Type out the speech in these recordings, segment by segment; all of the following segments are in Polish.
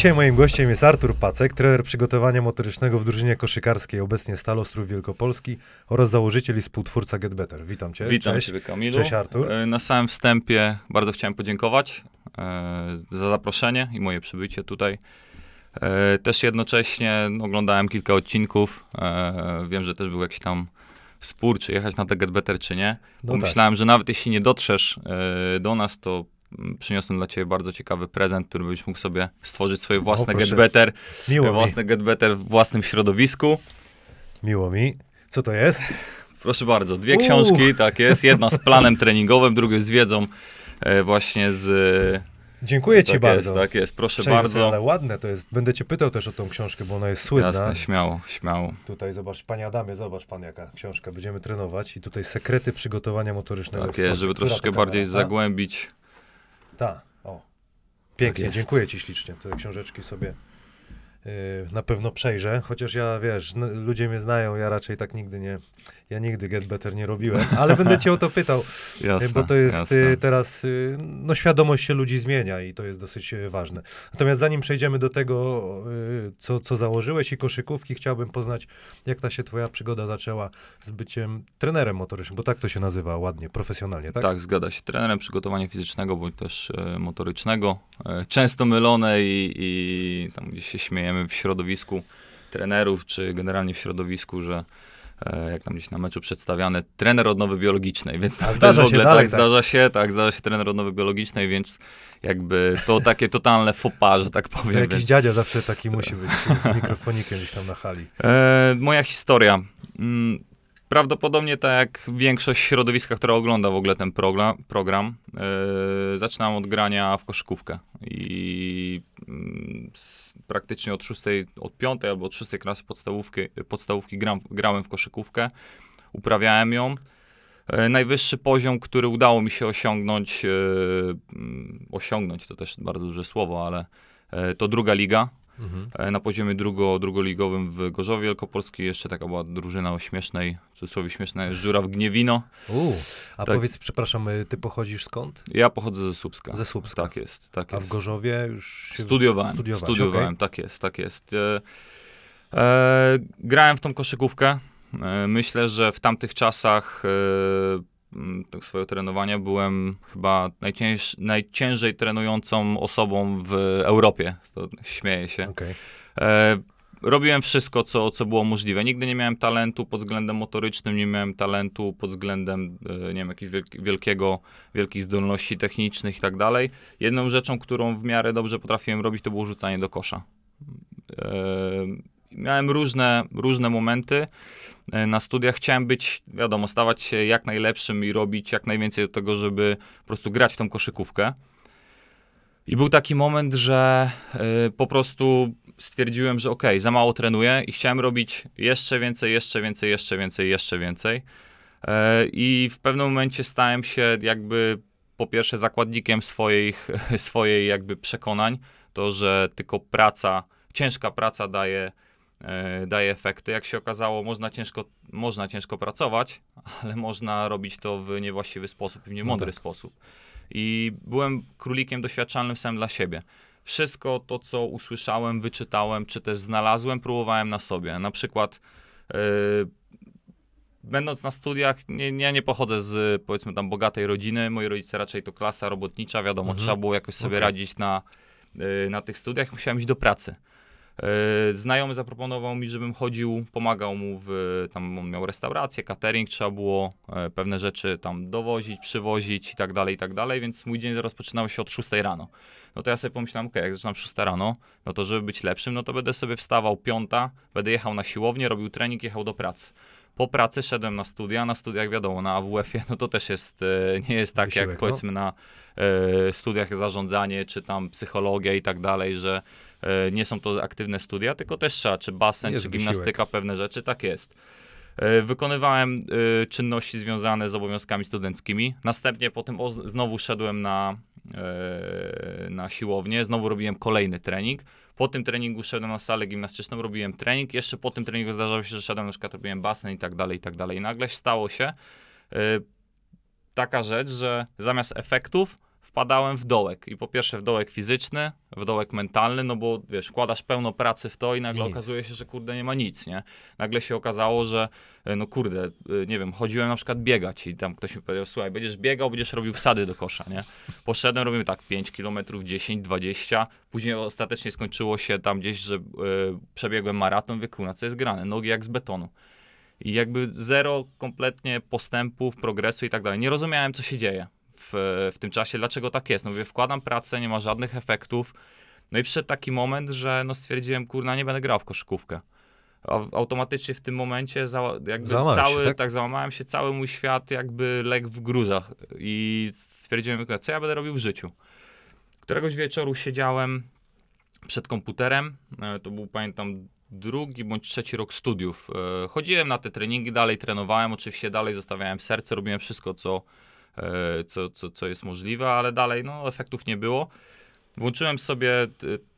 Dzisiaj moim gościem jest Artur Pacek, trener przygotowania motorycznego w drużynie koszykarskiej, obecnie Stalostrów Wielkopolski oraz założyciel i współtwórca Get Better. Witam cię. Witam Cześć. Ciebie Kamilu. Cześć Artur. E, Na samym wstępie bardzo chciałem podziękować e, za zaproszenie i moje przybycie tutaj. E, Też jednocześnie oglądałem kilka odcinków. Wiem, że też był jakiś tam spór, czy jechać na te Get Better, czy nie. No tak. Pomyślałem, że nawet jeśli nie dotrzesz do nas, to przyniosłem dla Ciebie bardzo ciekawy prezent, który byś mógł sobie stworzyć swoje własne proszę. Get Better, Miło mi, własne Get Better w własnym środowisku. miło mi. Co to jest? Proszę bardzo, dwie Uuu. książki, tak jest. Jedna z planem treningowym, druga z wiedzą e, właśnie z... Dziękuję ci tak bardzo. jest, tak jest, proszę bardzo. Ale ładne to jest. Będę cię pytał też o tą książkę, bo ona jest słynna. Jasne, śmiało, śmiało. Tutaj zobacz, panie Adamie, zobacz pan jaka książka. Będziemy trenować i tutaj sekrety przygotowania motorycznego. Tak jest, żeby troszeczkę bardziej Ta? zagłębić. Tak, o. Pięknie, jest. dziękuję ci ślicznie. Te książeczki sobie yy, na pewno przejrzę, chociaż ja, wiesz, ludzie mnie znają, ja raczej tak nigdy nie, ja nigdy Get Better nie robiłem, ale będę cię o to pytał, Jasne, bo to jest jasne. yy, teraz, yy, no świadomość się ludzi zmienia i to jest dosyć yy, ważne. Natomiast zanim przejdziemy do tego, co, co założyłeś i koszykówki, chciałbym poznać, jak ta się twoja przygoda zaczęła z byciem trenerem motorycznym, bo tak to się nazywa ładnie, profesjonalnie, tak? Tak? zgadza się. Trenerem przygotowania fizycznego bądź też motorycznego. E, często mylone i, i tam gdzieś się śmiejemy w środowisku trenerów, czy generalnie w środowisku, że jak tam gdzieś na meczu przedstawiane, trener odnowy biologicznej, więc to, to zdarza jest w ogóle dalej, tak, tak. zdarza się, tak, zdarza się trener odnowy biologicznej, więc jakby to takie totalne pas, że tak To powiem. jakiś więc... dziadzia zawsze taki musi być z mikrofonikiem gdzieś tam na hali. E, moja historia. Mm, Prawdopodobnie tak jak większość środowiska, która ogląda w ogóle ten program, program e, zaczynałem od grania w koszykówkę i s, praktycznie od szóstej, od piątej albo od szóstej klasy podstawówki, podstawówki gram, grałem w koszykówkę, uprawiałem ją. E, najwyższy poziom, który udało mi się osiągnąć, e, mm, osiągnąć to też bardzo duże słowo, ale to druga liga, Mhm. Na poziomie drugo, drugoligowym w Gorzowie Wielkopolskiej. Jeszcze taka była drużyna o śmiesznej, w cudzysłowie śmiesznej, Żuraw Gniewino. U, a Tak. powiedz, przepraszam, y, ty pochodzisz skąd? Ja pochodzę ze Słupska. Ze Słupska. Tak jest, tak A w jest. Gorzowie już się Studiowałem, studiowałem, tak jest, tak jest. E, e, grałem w tą koszykówkę. E, myślę, że w tamtych czasach e, swojego trenowania byłem chyba najcięż, najciężej trenującą osobą w Europie. To śmieję się. Okej. E, robiłem wszystko, co, co było możliwe. Nigdy nie miałem talentu pod względem motorycznym, nie miałem talentu pod względem, e, nie wiem, jakichś wielki, wielkiego, wielkich zdolności technicznych i tak dalej. Jedną rzeczą, którą w miarę dobrze potrafiłem robić, to było rzucanie do kosza. Miałem różne, różne momenty e, na studiach. Chciałem być, wiadomo, stawać się jak najlepszym i robić jak najwięcej do tego, żeby po prostu grać w tą koszykówkę. I był taki moment, że y, po prostu stwierdziłem, że okej, za mało trenuję i chciałem robić jeszcze więcej, jeszcze więcej, jeszcze więcej, jeszcze więcej. E, I w pewnym momencie stałem się jakby po pierwsze zakładnikiem swoich, swojej jakby przekonań, to, że tylko praca, ciężka praca daje, daje efekty. Jak się okazało, można ciężko, można ciężko pracować, ale można robić to w niewłaściwy sposób i w niemądry tak. sposób. I byłem królikiem doświadczalnym sam dla siebie. Wszystko to, co usłyszałem, wyczytałem, czy też znalazłem, próbowałem na sobie. Na przykład, yy, będąc na studiach, nie, ja nie pochodzę z powiedzmy tam bogatej rodziny. Moi rodzice raczej to klasa robotnicza, wiadomo, Mhm. trzeba było jakoś sobie Okej. radzić na, yy, na tych studiach. Musiałem iść do pracy. Yy, Znajomy zaproponował mi, żebym chodził, pomagał mu w, tam on miał restaurację, catering, trzeba było e, pewne rzeczy tam dowozić, przywozić i tak dalej, i tak dalej, więc mój dzień rozpoczynał się od 6 rano. No to ja sobie pomyślałem, okej, jak zaczynam 6 rano, no to żeby być lepszym, no to będę sobie wstawał piąta, będę jechał na siłownię, robił trening, jechał do pracy. Po pracy szedłem na studia, na studiach wiadomo, na AWF-ie, no to też jest, e, nie jest tak Wysiłek, jak no. powiedzmy na e, studiach zarządzanie, czy tam psychologia i tak dalej, że e, nie są to aktywne studia, tylko też trzeba, czy basen, Jest czy wysiłek. gimnastyka, pewne rzeczy, tak jest. Wykonywałem czynności związane z obowiązkami studenckimi. Następnie potem o, znowu szedłem na, na siłownię, znowu robiłem kolejny trening. Po tym treningu szedłem na salę gimnastyczną, robiłem trening. Jeszcze po tym treningu zdarzało się, że szedłem na przykład, robiłem basen i tak dalej, i tak dalej. I nagle stało się e, taka rzecz, że zamiast efektów wpadałem w dołek. I po pierwsze w dołek fizyczny, w dołek mentalny, no bo wiesz, wkładasz pełno pracy w to i nagle nic. okazuje się, że kurde nie ma nic, nie? Nagle się okazało, że e, no kurde, e, nie wiem, chodziłem na przykład biegać i tam ktoś mi powiedział, słuchaj, będziesz biegał, będziesz robił wsady do kosza, nie? Poszedłem, robimy tak 5 km, 10, 20, później ostatecznie skończyło się tam gdzieś, że e, przebiegłem maraton, mówię, kurna, co jest grane? Nogi jak z betonu. I jakby zero kompletnie postępów, progresu i tak dalej. Nie rozumiałem, co się dzieje w, w tym czasie, dlaczego tak jest. No mówię, wkładam pracę, nie ma żadnych efektów. No i przyszedł taki moment, że no stwierdziłem, kurna, nie będę grał w koszykówkę. Automatycznie w tym momencie za, jakby Załamałeś się, cały, tak? tak? załamałem się, cały mój świat jakby legł w gruzach i stwierdziłem, co ja będę robił w życiu. Któregoś wieczoru siedziałem przed komputerem, e, to był pamiętam drugi bądź trzeci rok studiów. E, Chodziłem na te treningi, dalej trenowałem, oczywiście dalej zostawiałem serce, robiłem wszystko, co, co, co, co jest możliwe, ale dalej no, efektów nie było. Włączyłem sobie,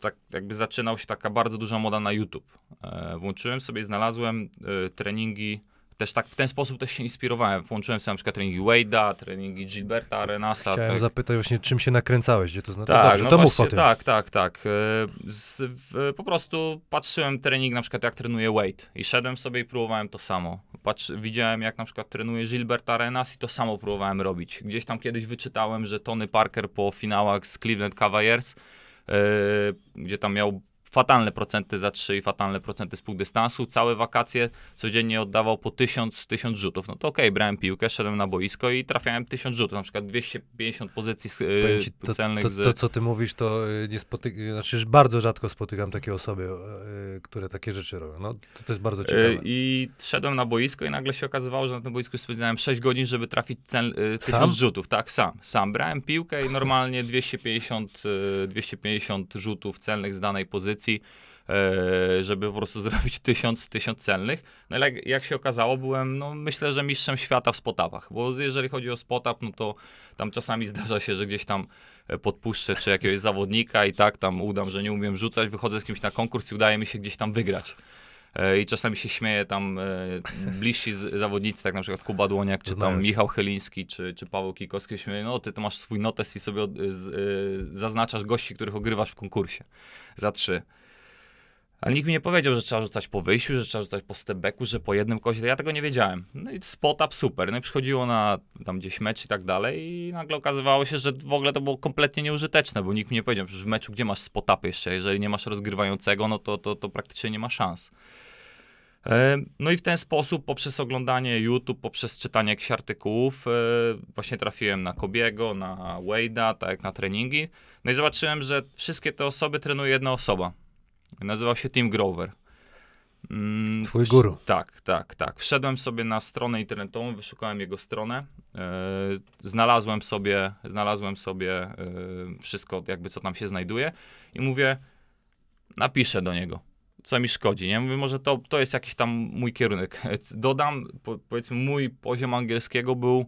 tak jakby zaczynał się taka bardzo duża moda na YouTube. E, Włączyłem sobie, znalazłem e, treningi, też tak w ten sposób też się inspirowałem. Włączyłem sobie na przykład treningi Wade'a, treningi Gilberta Arenasa. Chciałem tak. zapytać właśnie, czym się nakręcałeś, gdzie to znaczy. Tak, dobrze, no to mów o tym. tak, tak, tak. E, Z, w, po prostu patrzyłem trening, na przykład jak trenuje Wade i szedłem sobie i próbowałem to samo. Patrz, widziałem jak na przykład trenuje Gilbert Arenas i to samo próbowałem robić. Gdzieś tam kiedyś wyczytałem, że Tony Parker po finałach z Cleveland Cavaliers, e, gdzie tam miał fatalne procenty za 3 i fatalne procenty z półdystansu, całe wakacje codziennie oddawał po 1000, 1000 rzutów. No to okej, brałem piłkę, szedłem na boisko i trafiałem 1000 rzutów, na przykład 250 pozycji e, Powiem ci, to, celnych to, z... to, co ty mówisz, to y, nie spotyk... znaczy bardzo rzadko spotykam takie osoby, y, które takie rzeczy robią. No, to, to jest bardzo ciekawe. E, I szedłem na boisko i nagle się okazywało, że na tym boisku spędzałem 6 godzin, żeby trafić cel, e, 1000 Sam? rzutów. Tak, sam. Sam. Brałem piłkę i normalnie 250, e, 250 rzutów celnych z danej pozycji, e, żeby po prostu zrobić 1000, 1000 celnych. No ale jak, jak się okazało, byłem, no myślę, że mistrzem świata w spotapach, bo jeżeli chodzi o spotap, no to tam czasami zdarza się, że gdzieś tam e, podpuszczę czy jakiegoś zawodnika i tak tam udam, że nie umiem rzucać, wychodzę z kimś na konkurs i udaje mi się gdzieś tam wygrać. E, I czasami się śmieje tam e, bliżsi zawodnicy, tak na przykład Kuba Dłoniak, czy tam. Michał Chyliński, czy, czy Paweł Kikowski śmieje, no ty to masz swój notes i sobie e, zaznaczasz gości, których ogrywasz w konkursie za trzy. Ale nikt mi nie powiedział, że trzeba rzucać po wyjściu, że trzeba rzucać po stebeku, że po jednym kozie. Ja tego nie wiedziałem. No i spot-up super. No i przychodziło na tam gdzieś mecz i tak dalej i nagle okazywało się, że w ogóle to było kompletnie nieużyteczne, bo nikt mi nie powiedział, że w meczu gdzie masz spot-up jeszcze, jeżeli nie masz rozgrywającego, no to, to, to praktycznie nie ma szans. E, No i w ten sposób, poprzez oglądanie YouTube, poprzez czytanie jakichś artykułów, e, właśnie trafiłem na Kobiego, na Wade'a, tak na treningi. No i zobaczyłem, że wszystkie te osoby trenuje jedna osoba. Nazywał się Tim Grover. Mm, Twój guru. Tak, tak, tak. Wszedłem sobie na stronę internetową, wyszukałem jego stronę, e, znalazłem sobie, znalazłem sobie wszystko, jakby co tam się znajduje i mówię, napiszę do niego. Co mi szkodzi, nie? Mówię, może to, to jest jakiś tam mój kierunek. Dodam, po, powiedzmy, mój poziom angielskiego był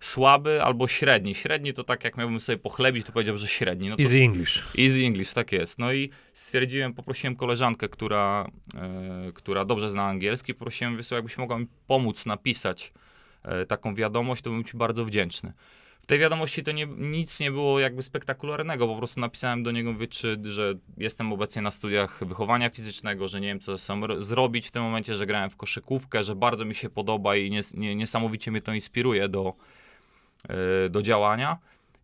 słaby albo średni. Średni to tak, jak miałbym sobie pochlebić, to powiedział, że średni. No to Easy English. Easy English, tak jest. No i stwierdziłem, poprosiłem koleżankę, która, e, która dobrze zna angielski, poprosiłem, wysłał, jakbyś mogła mi pomóc napisać e, taką wiadomość, to bym ci bardzo wdzięczny. Tej wiadomości to nie, nic nie było jakby spektakularnego, po prostu napisałem do niego, czy, że jestem obecnie na studiach wychowania fizycznego, że nie wiem, co ro- zrobić w tym momencie, że grałem w koszykówkę, że bardzo mi się podoba i nies, nie, niesamowicie mnie to inspiruje do, e, do działania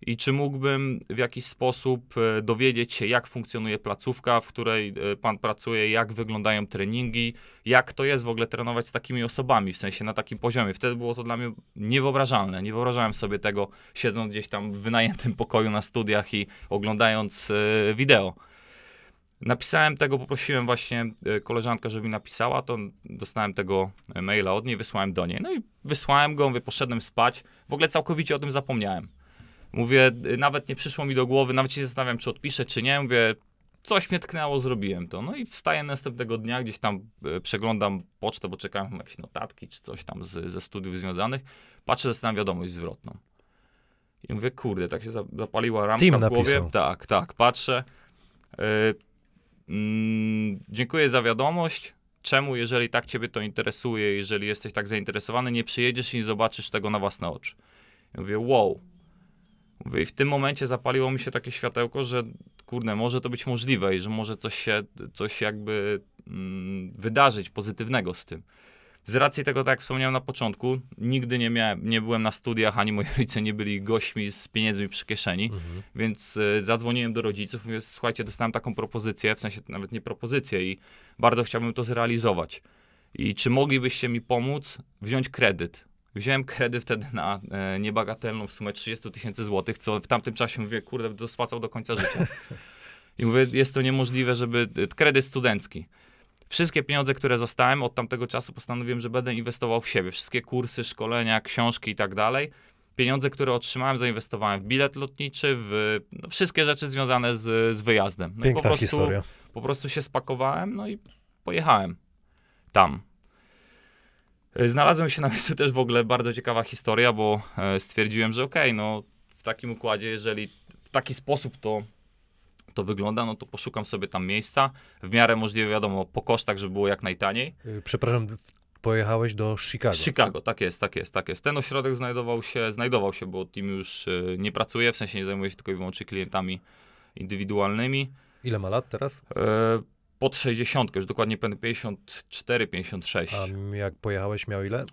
i czy mógłbym w jakiś sposób e, dowiedzieć się, jak funkcjonuje placówka, w której e, pan pracuje, jak wyglądają treningi, jak to jest w ogóle trenować z takimi osobami, w sensie na takim poziomie. Wtedy było to dla mnie niewyobrażalne. Nie wyobrażałem sobie tego, siedząc gdzieś tam w wynajętym pokoju na studiach i oglądając e, wideo. Napisałem tego, poprosiłem właśnie koleżankę, żeby mi napisała, to dostałem tego maila od niej, wysłałem do niej. No i wysłałem go, mówię, poszedłem spać. W ogóle całkowicie o tym zapomniałem. Mówię, y, nawet nie przyszło mi do głowy, nawet się zastanawiam, czy odpiszę, czy nie. Mówię, coś mnie tknęło, zrobiłem to. No i wstaję następnego dnia, gdzieś tam e, przeglądam pocztę, bo czekałem na jakieś notatki, czy coś tam z, ze studiów związanych. Patrzę, dostałem wiadomość zwrotną. I mówię, kurde, tak się za- zapaliła ramka Tim w głowie. napisał. Tak, tak, patrzę. Y, mm, dziękuję za wiadomość. Czemu, jeżeli tak ciebie to interesuje, jeżeli jesteś tak zainteresowany, nie przyjedziesz i nie zobaczysz tego na własne oczy? Ja mówię, wow. Mówię, I w tym momencie zapaliło mi się takie światełko, że kurde, może to być możliwe i że może coś się, coś jakby mm, wydarzyć pozytywnego z tym. Z racji tego, tak jak wspomniałem na początku, nigdy nie, miałem, nie byłem na studiach, ani moi rodzice nie byli gośćmi z pieniędzmi przy kieszeni, Mhm. więc y, zadzwoniłem do rodziców, mówię, słuchajcie, dostałem taką propozycję, w sensie nawet nie propozycję i bardzo chciałbym to zrealizować. I czy moglibyście mi pomóc wziąć kredyt? Wziąłem kredyt wtedy na e, niebagatelną w sumie 30 tysięcy złotych, co w tamtym czasie mówię, kurde, to spłacał do końca życia. I mówię, jest to niemożliwe, żeby e, kredyt studencki. Wszystkie pieniądze, które zostałem od tamtego czasu, postanowiłem, że będę inwestował w siebie. Wszystkie kursy, szkolenia, książki i tak dalej. Pieniądze, które otrzymałem, zainwestowałem w bilet lotniczy, w no, wszystkie rzeczy związane z, z wyjazdem. No i po Piękna prostu, historia. po prostu się spakowałem, no i pojechałem tam. E, Znalazłem się na miejscu też w ogóle bardzo ciekawa historia, bo e, stwierdziłem, że okej, no w takim układzie, jeżeli w taki sposób to, to wygląda, no to poszukam sobie tam miejsca, w miarę możliwe, wiadomo, po kosztach, żeby było jak najtaniej. Y, Przepraszam, pojechałeś do Chicago. Chicago, tak jest, tak jest, tak jest. Ten ośrodek znajdował się, znajdował się, bo team już e, nie pracuje, w sensie nie zajmuje się tylko i wyłącznie klientami indywidualnymi. Ile ma lat teraz? E, pod 60, już dokładnie pamiętam, 54, 56. A jak pojechałeś, miał ile? E,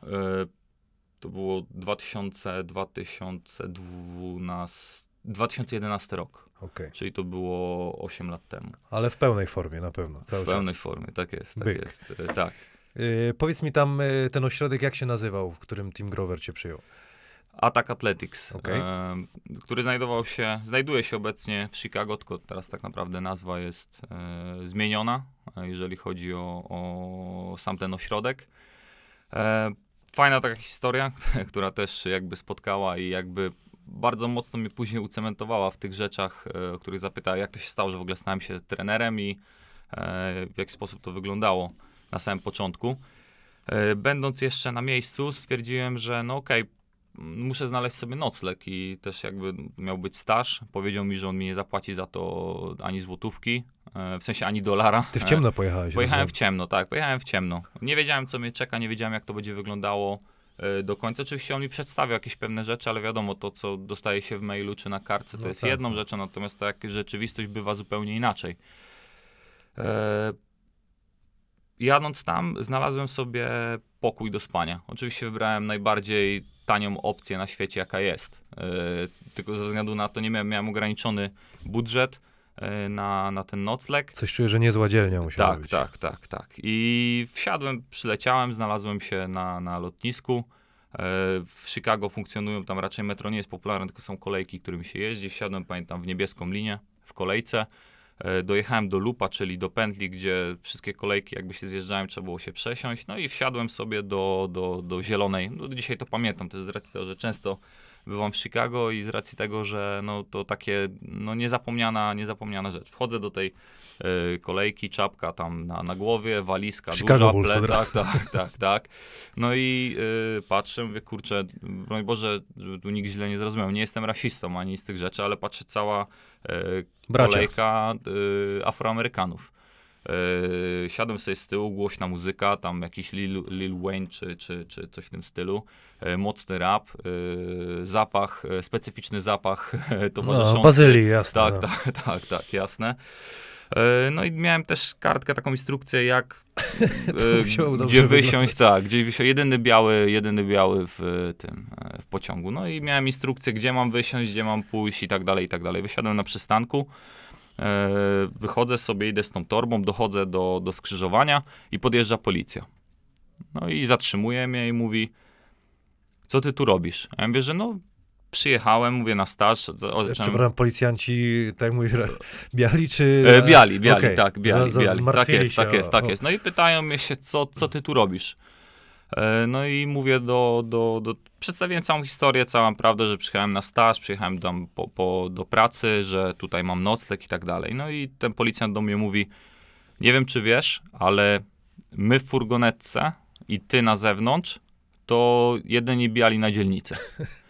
to było 2000, 2012, 2011 rok, Okej. czyli to było 8 lat temu. Ale w pełnej formie na pewno. Cały W pełnej formie, tak jest, tak Byk. jest. E, tak. czas. Y, powiedz mi tam ten ośrodek, jak się nazywał, w którym Team Grover cię przyjął? Attack Athletics, Okej. e, który znajdował się, znajduje się obecnie w Chicago, tylko teraz tak naprawdę nazwa jest e, zmieniona, e, jeżeli chodzi o, o sam ten ośrodek. E, fajna taka historia, która też jakby spotkała i jakby bardzo mocno mnie później ucementowała w tych rzeczach, e, o których zapytała, jak to się stało, że w ogóle stałem się trenerem i e, w jaki sposób to wyglądało na samym początku. Będąc jeszcze na miejscu, stwierdziłem, że no okej, m, muszę znaleźć sobie nocleg i też jakby miał być staż. Powiedział mi, że on mi nie zapłaci za to ani złotówki, e, w sensie ani dolara. Ty w E, ciemno pojechałeś. Pojechałem w ciemno, tak, pojechałem w ciemno. Nie wiedziałem, co mnie czeka, nie wiedziałem, jak to będzie wyglądało e, do końca. Oczywiście on mi przedstawiał jakieś pewne rzeczy, ale wiadomo, to, co dostaje się w mailu czy na kartce, to No jest tak. jedną rzeczą, natomiast tak rzeczywistość bywa zupełnie inaczej. E, jadąc tam, znalazłem sobie pokój do spania. Oczywiście wybrałem najbardziej tanią opcję na świecie, jaka jest. E, tylko ze względu na to nie miałem, miałem ograniczony budżet e, na, na ten nocleg. Coś czuję, że niezła dzielnia musiała Tak, być. tak, tak, tak. I wsiadłem, przyleciałem, znalazłem się na, na lotnisku. E, W Chicago funkcjonują tam raczej metro nie jest popularne, tylko są kolejki, którymi się jeździ. Wsiadłem, pamiętam, w niebieską linię w kolejce. E, Dojechałem do Lupa, czyli do pętli, gdzie wszystkie kolejki jakby się zjeżdżałem, trzeba było się przesiąść. No i wsiadłem sobie do, do, do zielonej. No, dzisiaj to pamiętam, to jest z racji tego, że często bywam w Chicago i z racji tego, że no, to takie no, niezapomniana, niezapomniana rzecz. Wchodzę do tej kolejki, czapka tam na, na głowie, walizka Chicago duża, Bulls plecak, tak, tak, tak. No i e, patrzę, mówię, kurczę, broń Boże, żeby tu nikt źle nie zrozumiał, nie jestem rasistą ani z tych rzeczy, ale patrzę, cała Bracia. kolejka e, Afroamerykanów. E, siadłem sobie z tyłu, głośna muzyka, tam jakiś Lil, Lil Wayne czy, czy, czy coś w tym stylu, e, mocny rap, e, zapach, e, specyficzny zapach e, towarzyszący. No, bazylii, jasne. Tak, no. tak, tak, tak, jasne. E, No i miałem też kartkę, taką instrukcję, jak e, gdzie wysiąść, tak, gdzie wysiąść, jedyny biały, jedyny biały w e, tym, w pociągu. No i miałem instrukcję, gdzie mam wysiąść, gdzie mam pójść i tak dalej, i tak dalej. Wysiadłem na przystanku, wychodzę sobie, idę z tą torbą, dochodzę do, do skrzyżowania i podjeżdża policja. No i zatrzymuje mnie i mówi, co ty tu robisz? A ja mówię, że no przyjechałem, mówię na staż. zacząłem- Przepraszam, policjanci, tak mówisz, że biali czy... E, biali, biali, Okej. tak, biali, Za- za- biali. Tak jest, się tak o- jest, tak o- jest. No i pytają mnie się, co, co ty tu robisz? E, No i mówię do, do, do, przedstawiłem całą historię, całą prawdę, że przyjechałem na staż, przyjechałem tam po, po, do pracy, że tutaj mam nocleg i tak dalej. No i ten policjant do mnie mówi, nie wiem czy wiesz, ale my w furgonetce i ty na zewnątrz, to jedyni biali na dzielnicę.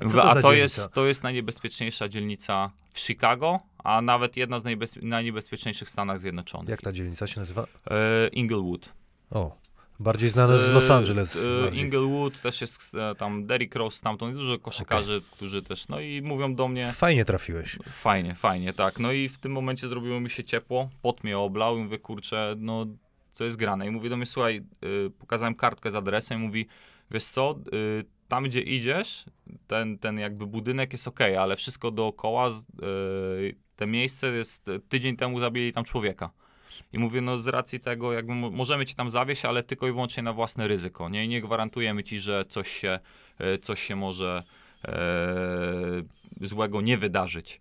A Mówię, to a to jest, to jest najniebezpieczniejsza dzielnica w Chicago, a nawet jedna z najbez, najniebezpieczniejszych w Stanach Zjednoczonych. Jak ta dzielnica się nazywa? E, Inglewood. O, Bardziej znane z Los Angeles. e, bardziej. Inglewood też jest e, tam Derrick Rose stamtąd, jest dużo koszykarzy, którzy też, no i mówią do mnie, Fajnie trafiłeś. fajnie, fajnie, tak. No i w tym momencie zrobiło mi się ciepło, pot mnie oblał i mówię, kurczę, no co jest grane? I mówi do mnie, słuchaj, y, pokazałem kartkę z adresem i mówi, wiesz co, y, tam gdzie idziesz, ten, ten jakby budynek jest ok, ale wszystko dookoła, z- y, te miejsce jest, tydzień temu zabili tam człowieka. I mówię, no z racji tego, jakby mo- możemy cię tam zawieść, ale tylko i wyłącznie na własne ryzyko, nie? Nie gwarantujemy ci, że coś się, e, coś się może e, złego nie wydarzyć.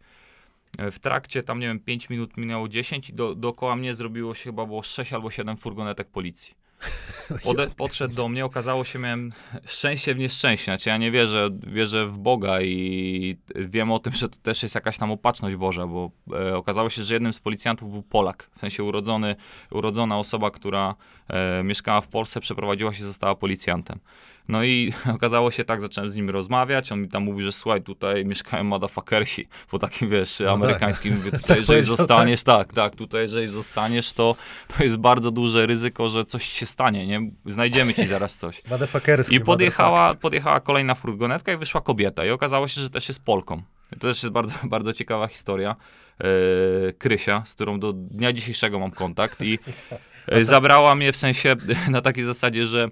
E, W trakcie tam, nie wiem, 5 minut minęło 10 i do, dookoła mnie zrobiło się chyba było 6 albo 7 furgonetek policji. Pode, podszedł do mnie, okazało się, miałem szczęście w nieszczęście. Znaczy ja nie wierzę, wierzę w Boga i wiem o tym, że to też jest jakaś tam opatrzność Boża, bo e, okazało się, że jednym z policjantów był Polak, w sensie urodzony, urodzona osoba, która e, mieszkała w Polsce, przeprowadziła się, została policjantem. No i okazało się tak, zacząłem z nim rozmawiać, on mi tam mówi, że słuchaj, tutaj mieszkają motherfuckersi, po takim, wiesz, tak. amerykańskim, mówię, Tak tutaj, jeżeli powiedział, zostaniesz, tak, tak, tutaj jeżeli zostaniesz, to, to jest bardzo duże ryzyko, że coś się stanie, nie? Znajdziemy ci zaraz coś. I podjechała, podjechała kolejna furgonetka i wyszła kobieta i okazało się, że też jest Polką. To też jest bardzo, bardzo ciekawa historia. E, Krysia, z którą do dnia dzisiejszego mam kontakt i e, zabrała mnie w sensie na takiej zasadzie, że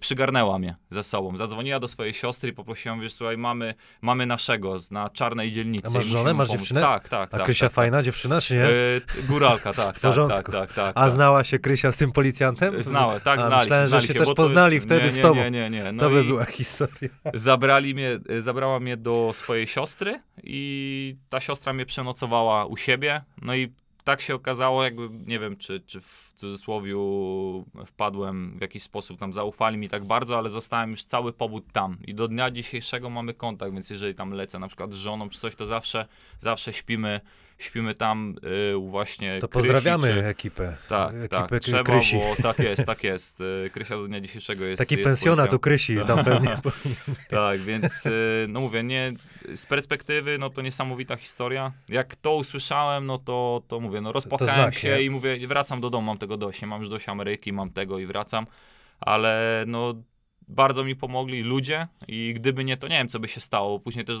przygarnęła mnie ze sobą. Zadzwoniła do swojej siostry i poprosiła wiesz, słuchaj, mamy, mamy naszego z- na czarnej dzielnicy. A masz żonę? Masz pomóc. dziewczynę? Tak, tak, A tak. Krysia tak, fajna dziewczyna, czy nie? Tak. E, góralka, tak, tak, tak, tak, tak. A tak. znała się Krysia z tym policjantem? Znała, tak, A, znali, myślałem, że znali się się, też bo to poznali wtedy nie, z nie, tobą. Nie, nie, nie. No to by była historia. zabrali mnie, zabrała mnie do swojej siostry i ta siostra mnie przenocowała u siebie. No i tak się okazało, jakby nie wiem, czy, czy w cudzysłowie wpadłem w jakiś sposób, tam zaufali mi tak bardzo, ale zostałem już cały pobud tam. I do dnia dzisiejszego mamy kontakt, więc jeżeli tam lecę na przykład z żoną czy coś, to zawsze, zawsze śpimy, śpimy tam y, u właśnie To Krysi, pozdrawiamy czy- ekipę. tak, ekipę tak, trzeba, Krysi. bo tak jest, tak jest. Y, Krysia do dnia dzisiejszego jest Taki jest pensjonat policją. u Krysi, tam pewnie. Tak, więc y, no mówię, nie, z perspektywy, no to niesamowita historia. Jak to usłyszałem, no to, to mówię, no rozpłakałem znak, się nie? i mówię, wracam do domu, mam tego dość, nie mam już dość Ameryki, mam tego i wracam, ale no bardzo mi pomogli ludzie i gdyby nie to, nie wiem, co by się stało. Później też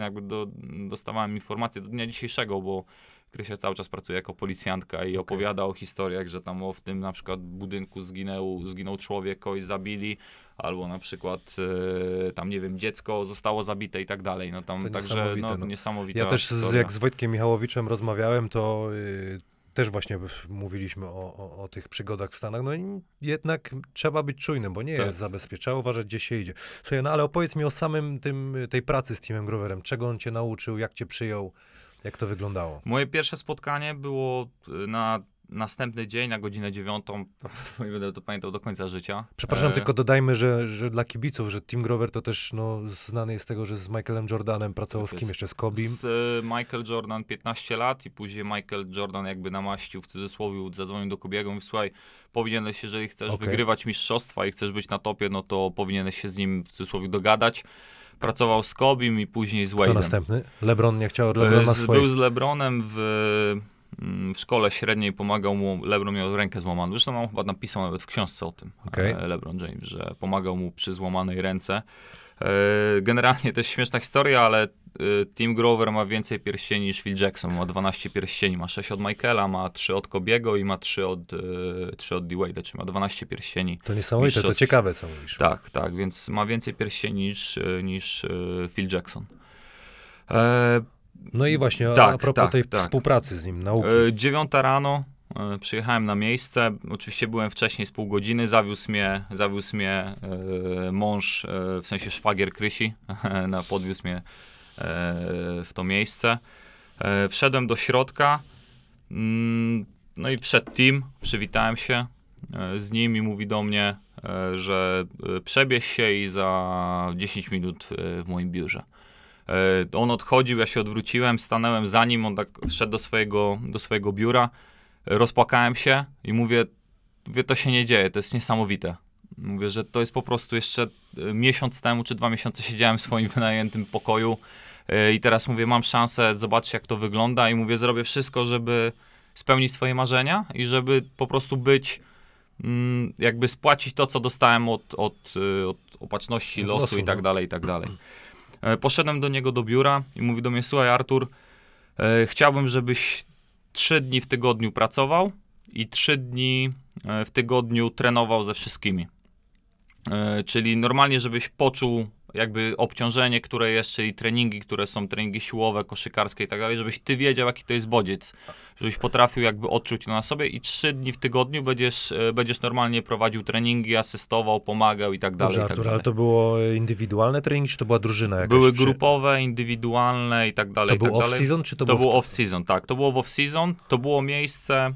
jakby do, dostawałem informacje do dnia dzisiejszego, bo Krysia cały czas pracuje jako policjantka i opowiada o historiach, że tam o, w tym na przykład budynku zginął, zginął człowiek, kogoś zabili, albo na przykład e, tam, nie wiem, dziecko zostało zabite i tak dalej. No tam, To także niesamowite, no, no. niesamowita Ja też z, jak z Wojtkiem Michałowiczem rozmawiałem, to y, też właśnie mówiliśmy o, o, o tych przygodach w Stanach. No i jednak trzeba być czujnym, bo nie Tak. jest zabezpieczone. Trzeba uważać, gdzie się idzie. Słuchaj, no ale opowiedz mi o samym tym, tej pracy z Timem Groverem. Czego on cię nauczył, jak cię przyjął, jak to wyglądało? Moje pierwsze spotkanie było y, na następny dzień, na godzinę dziewiątą. Nie będę to pamiętał do końca życia. Przepraszam, E, tylko dodajmy, że, że dla kibiców, że Tim Grover to też no, znany jest z tego, że z Michaelem Jordanem pracował z Tak kim jest. jeszcze? Z Kobim? Z y, Michael Jordan 15 lat i później Michael Jordan jakby namaścił w cudzysłowie, zadzwonił do Kobiego i mówi, słuchaj, powinieneś, jeżeli chcesz Okej. wygrywać mistrzostwa i chcesz być na topie, no to powinieneś się z nim w cudzysłowie dogadać. Pracował z Kobim i później z Kto Wade'em. następny? LeBron nie chciał E, z, swojej. był z LeBronem w, w szkole średniej, pomagał mu, LeBron miał rękę złamaną. Zresztą mam chyba napisał nawet w książce o tym, e, LeBron James, że pomagał mu przy złamanej ręce. E, Generalnie to jest śmieszna historia, ale e, Tim Grover ma więcej pierścieni niż Phil Jackson. Ma 12 pierścieni. Ma 6 od Michaela, ma 3 od Kobiego i ma 3 od, e, 3 od D-Wade'a, czyli ma 12 pierścieni. To niesamowite, to ciekawe, co mówisz. Tak, tak, więc ma więcej pierścieni niż, niż Phil Jackson. E, No i właśnie, Tak, a propos tak, tej tak. współpracy z nim, nauki. E, Dziewiąta rano e, przyjechałem na miejsce. Oczywiście byłem wcześniej z pół godziny. Zawiózł mnie, zawiózł mnie e, mąż, w sensie szwagier Krysi, na, podwiózł mnie w to miejsce. Wszedłem do środka. Mm, no i wszedł team, przywitałem się z nim i mówi do mnie, że przebierz się i za 10 minut w moim biurze. E, On odchodził, ja się odwróciłem, stanąłem za nim, on tak szedł do swojego, do swojego biura, e, rozpłakałem się i mówię, mówię, to się nie dzieje, to jest niesamowite. Mówię, że to jest po prostu jeszcze e, miesiąc temu czy dwa miesiące siedziałem w swoim wynajętym pokoju i teraz mówię, mam szansę zobaczyć jak to wygląda i mówię, zrobię wszystko, żeby spełnić swoje marzenia i żeby po prostu być mm, jakby spłacić to, co dostałem od, od, od opatrzności losu, losu, i tak no. dalej, i tak dalej. E, Poszedłem do niego do biura i mówi do mnie, słuchaj Artur, e, chciałbym, żebyś trzy dni w tygodniu pracował i trzy dni e, w tygodniu trenował ze wszystkimi. Czyli normalnie, żebyś poczuł jakby obciążenie, które jest, czyli treningi, które są treningi siłowe, koszykarskie i tak dalej, żebyś ty wiedział, jaki to jest bodziec. Żebyś potrafił jakby odczuć to na sobie i trzy dni w tygodniu będziesz, e, będziesz normalnie prowadził treningi, asystował, pomagał i tak dalej. Dobrze, tak Artur, dalej. ale to było indywidualne treningi, czy to była drużyna jakaś? Były grupowe, indywidualne i tak dalej. To tak był dalej. off-season, czy to, To, było... off-season, tak. To było w off-season. To było miejsce, e,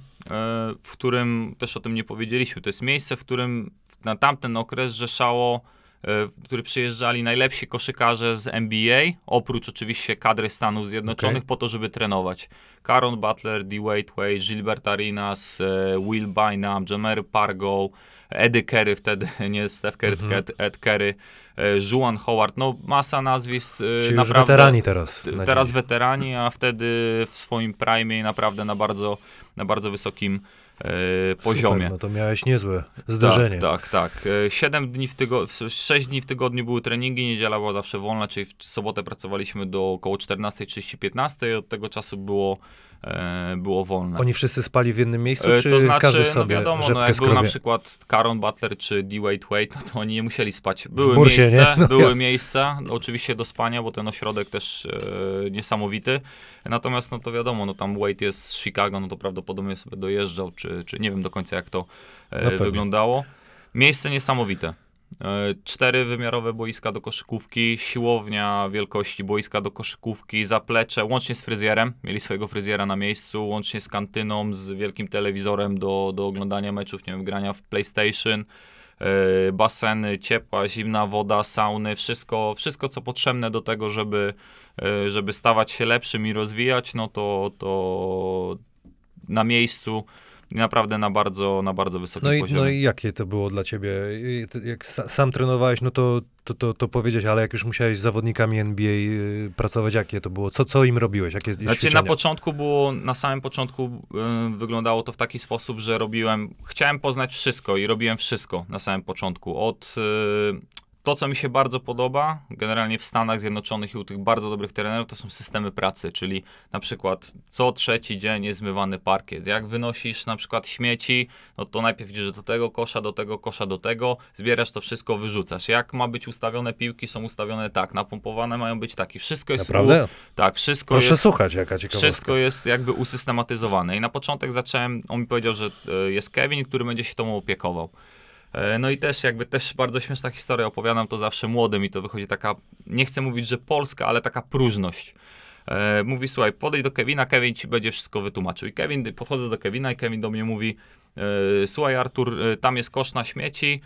w którym, też o tym nie powiedzieliśmy, to jest miejsce, w którym na tamten okres rzeszało, który przyjeżdżali najlepsi koszykarze z NBA, oprócz oczywiście kadry Stanów Zjednoczonych, Okej. po to, żeby trenować. Caron Butler, D-Wade Wade, Gilbert Arenas, e, Will Bynum, Jamery Pargo, Eddie Kerry wtedy, nie Steph Curry, Mhm. Ed, Ed Kerry, e, Juan Howard, no masa nazwisk. e, Czyli już naprawdę, weterani teraz. Teraz dzień. weterani, a wtedy w swoim prime naprawdę na bardzo, na bardzo wysokim e, poziomie. Super, no to miałeś niezłe zdarzenie. Tak, tak, tak. E, Siedem dni w tygodniu, sześć dni w tygodniu były treningi, niedziela była zawsze wolna, czyli w sobotę pracowaliśmy do około 14.30-15 i od tego czasu było, było wolne. Oni wszyscy spali w jednym miejscu, E, czy to znaczy, każdy no sobie wiadomo, no jak był na skrobie? przykład Caron Butler czy D-Wade Wade, no to oni nie musieli spać. Były bursie, miejsca? No były jasne. miejsca, oczywiście do spania, bo ten ośrodek też e, niesamowity. Natomiast, no to wiadomo, no tam Wade jest z Chicago, no to prawdopodobnie sobie dojeżdżał, czy, czy nie wiem do końca jak to No e, pewnie. wyglądało. Miejsce niesamowite. E, Cztery wymiarowe boiska do koszykówki, siłownia wielkości boiska do koszykówki, zaplecze, łącznie z fryzjerem. Mieli swojego fryzjera na miejscu, łącznie z kantyną, z wielkim telewizorem do, do oglądania meczów, nie wiem, grania w PlayStation, e, baseny, ciepła, zimna woda, sauny, wszystko, wszystko co potrzebne do tego, żeby, e, żeby stawać się lepszym i rozwijać, no to, to na miejscu naprawdę na bardzo, na bardzo wysokim No i, poziomie. no i jakie to było dla ciebie? Jak sa, sam trenowałeś, no to, to, to, to powiedzieć, ale jak już musiałeś z zawodnikami NBA y, pracować, jakie to było? Co, co im robiłeś? Jakie Znaczy ćwiczenia? na początku było, na samym początku y, wyglądało to w taki sposób, że robiłem, chciałem poznać wszystko i robiłem wszystko na samym początku. Od y, to, co mi się bardzo podoba, generalnie w Stanach Zjednoczonych i u tych bardzo dobrych trenerów, to są systemy pracy, czyli na przykład co trzeci dzień jest zmywany parkiet. Jak wynosisz na przykład śmieci, no to najpierw idziesz do tego kosza, do tego kosza, do tego, zbierasz to wszystko, wyrzucasz. Jak ma być ustawione piłki, są ustawione tak, napompowane mają być tak i wszystko jest... Naprawdę? U, tak, wszystko Proszę jest... słuchać, jaka ciekawostka. Wszystko jest jakby usystematyzowane. I na początek zacząłem, on mi powiedział, że e, jest Kevin, który będzie się tą opiekował. E, No i też jakby też bardzo śmieszna historia, opowiadam to zawsze młodym i to wychodzi taka, nie chcę mówić, że polska, ale taka próżność. E, Mówi, słuchaj, podejdź do Kevina, Kevin ci będzie wszystko wytłumaczył. I Kevin, podchodzę do Kevina i Kevin do mnie mówi, e, słuchaj Artur, tam jest kosz na śmieci,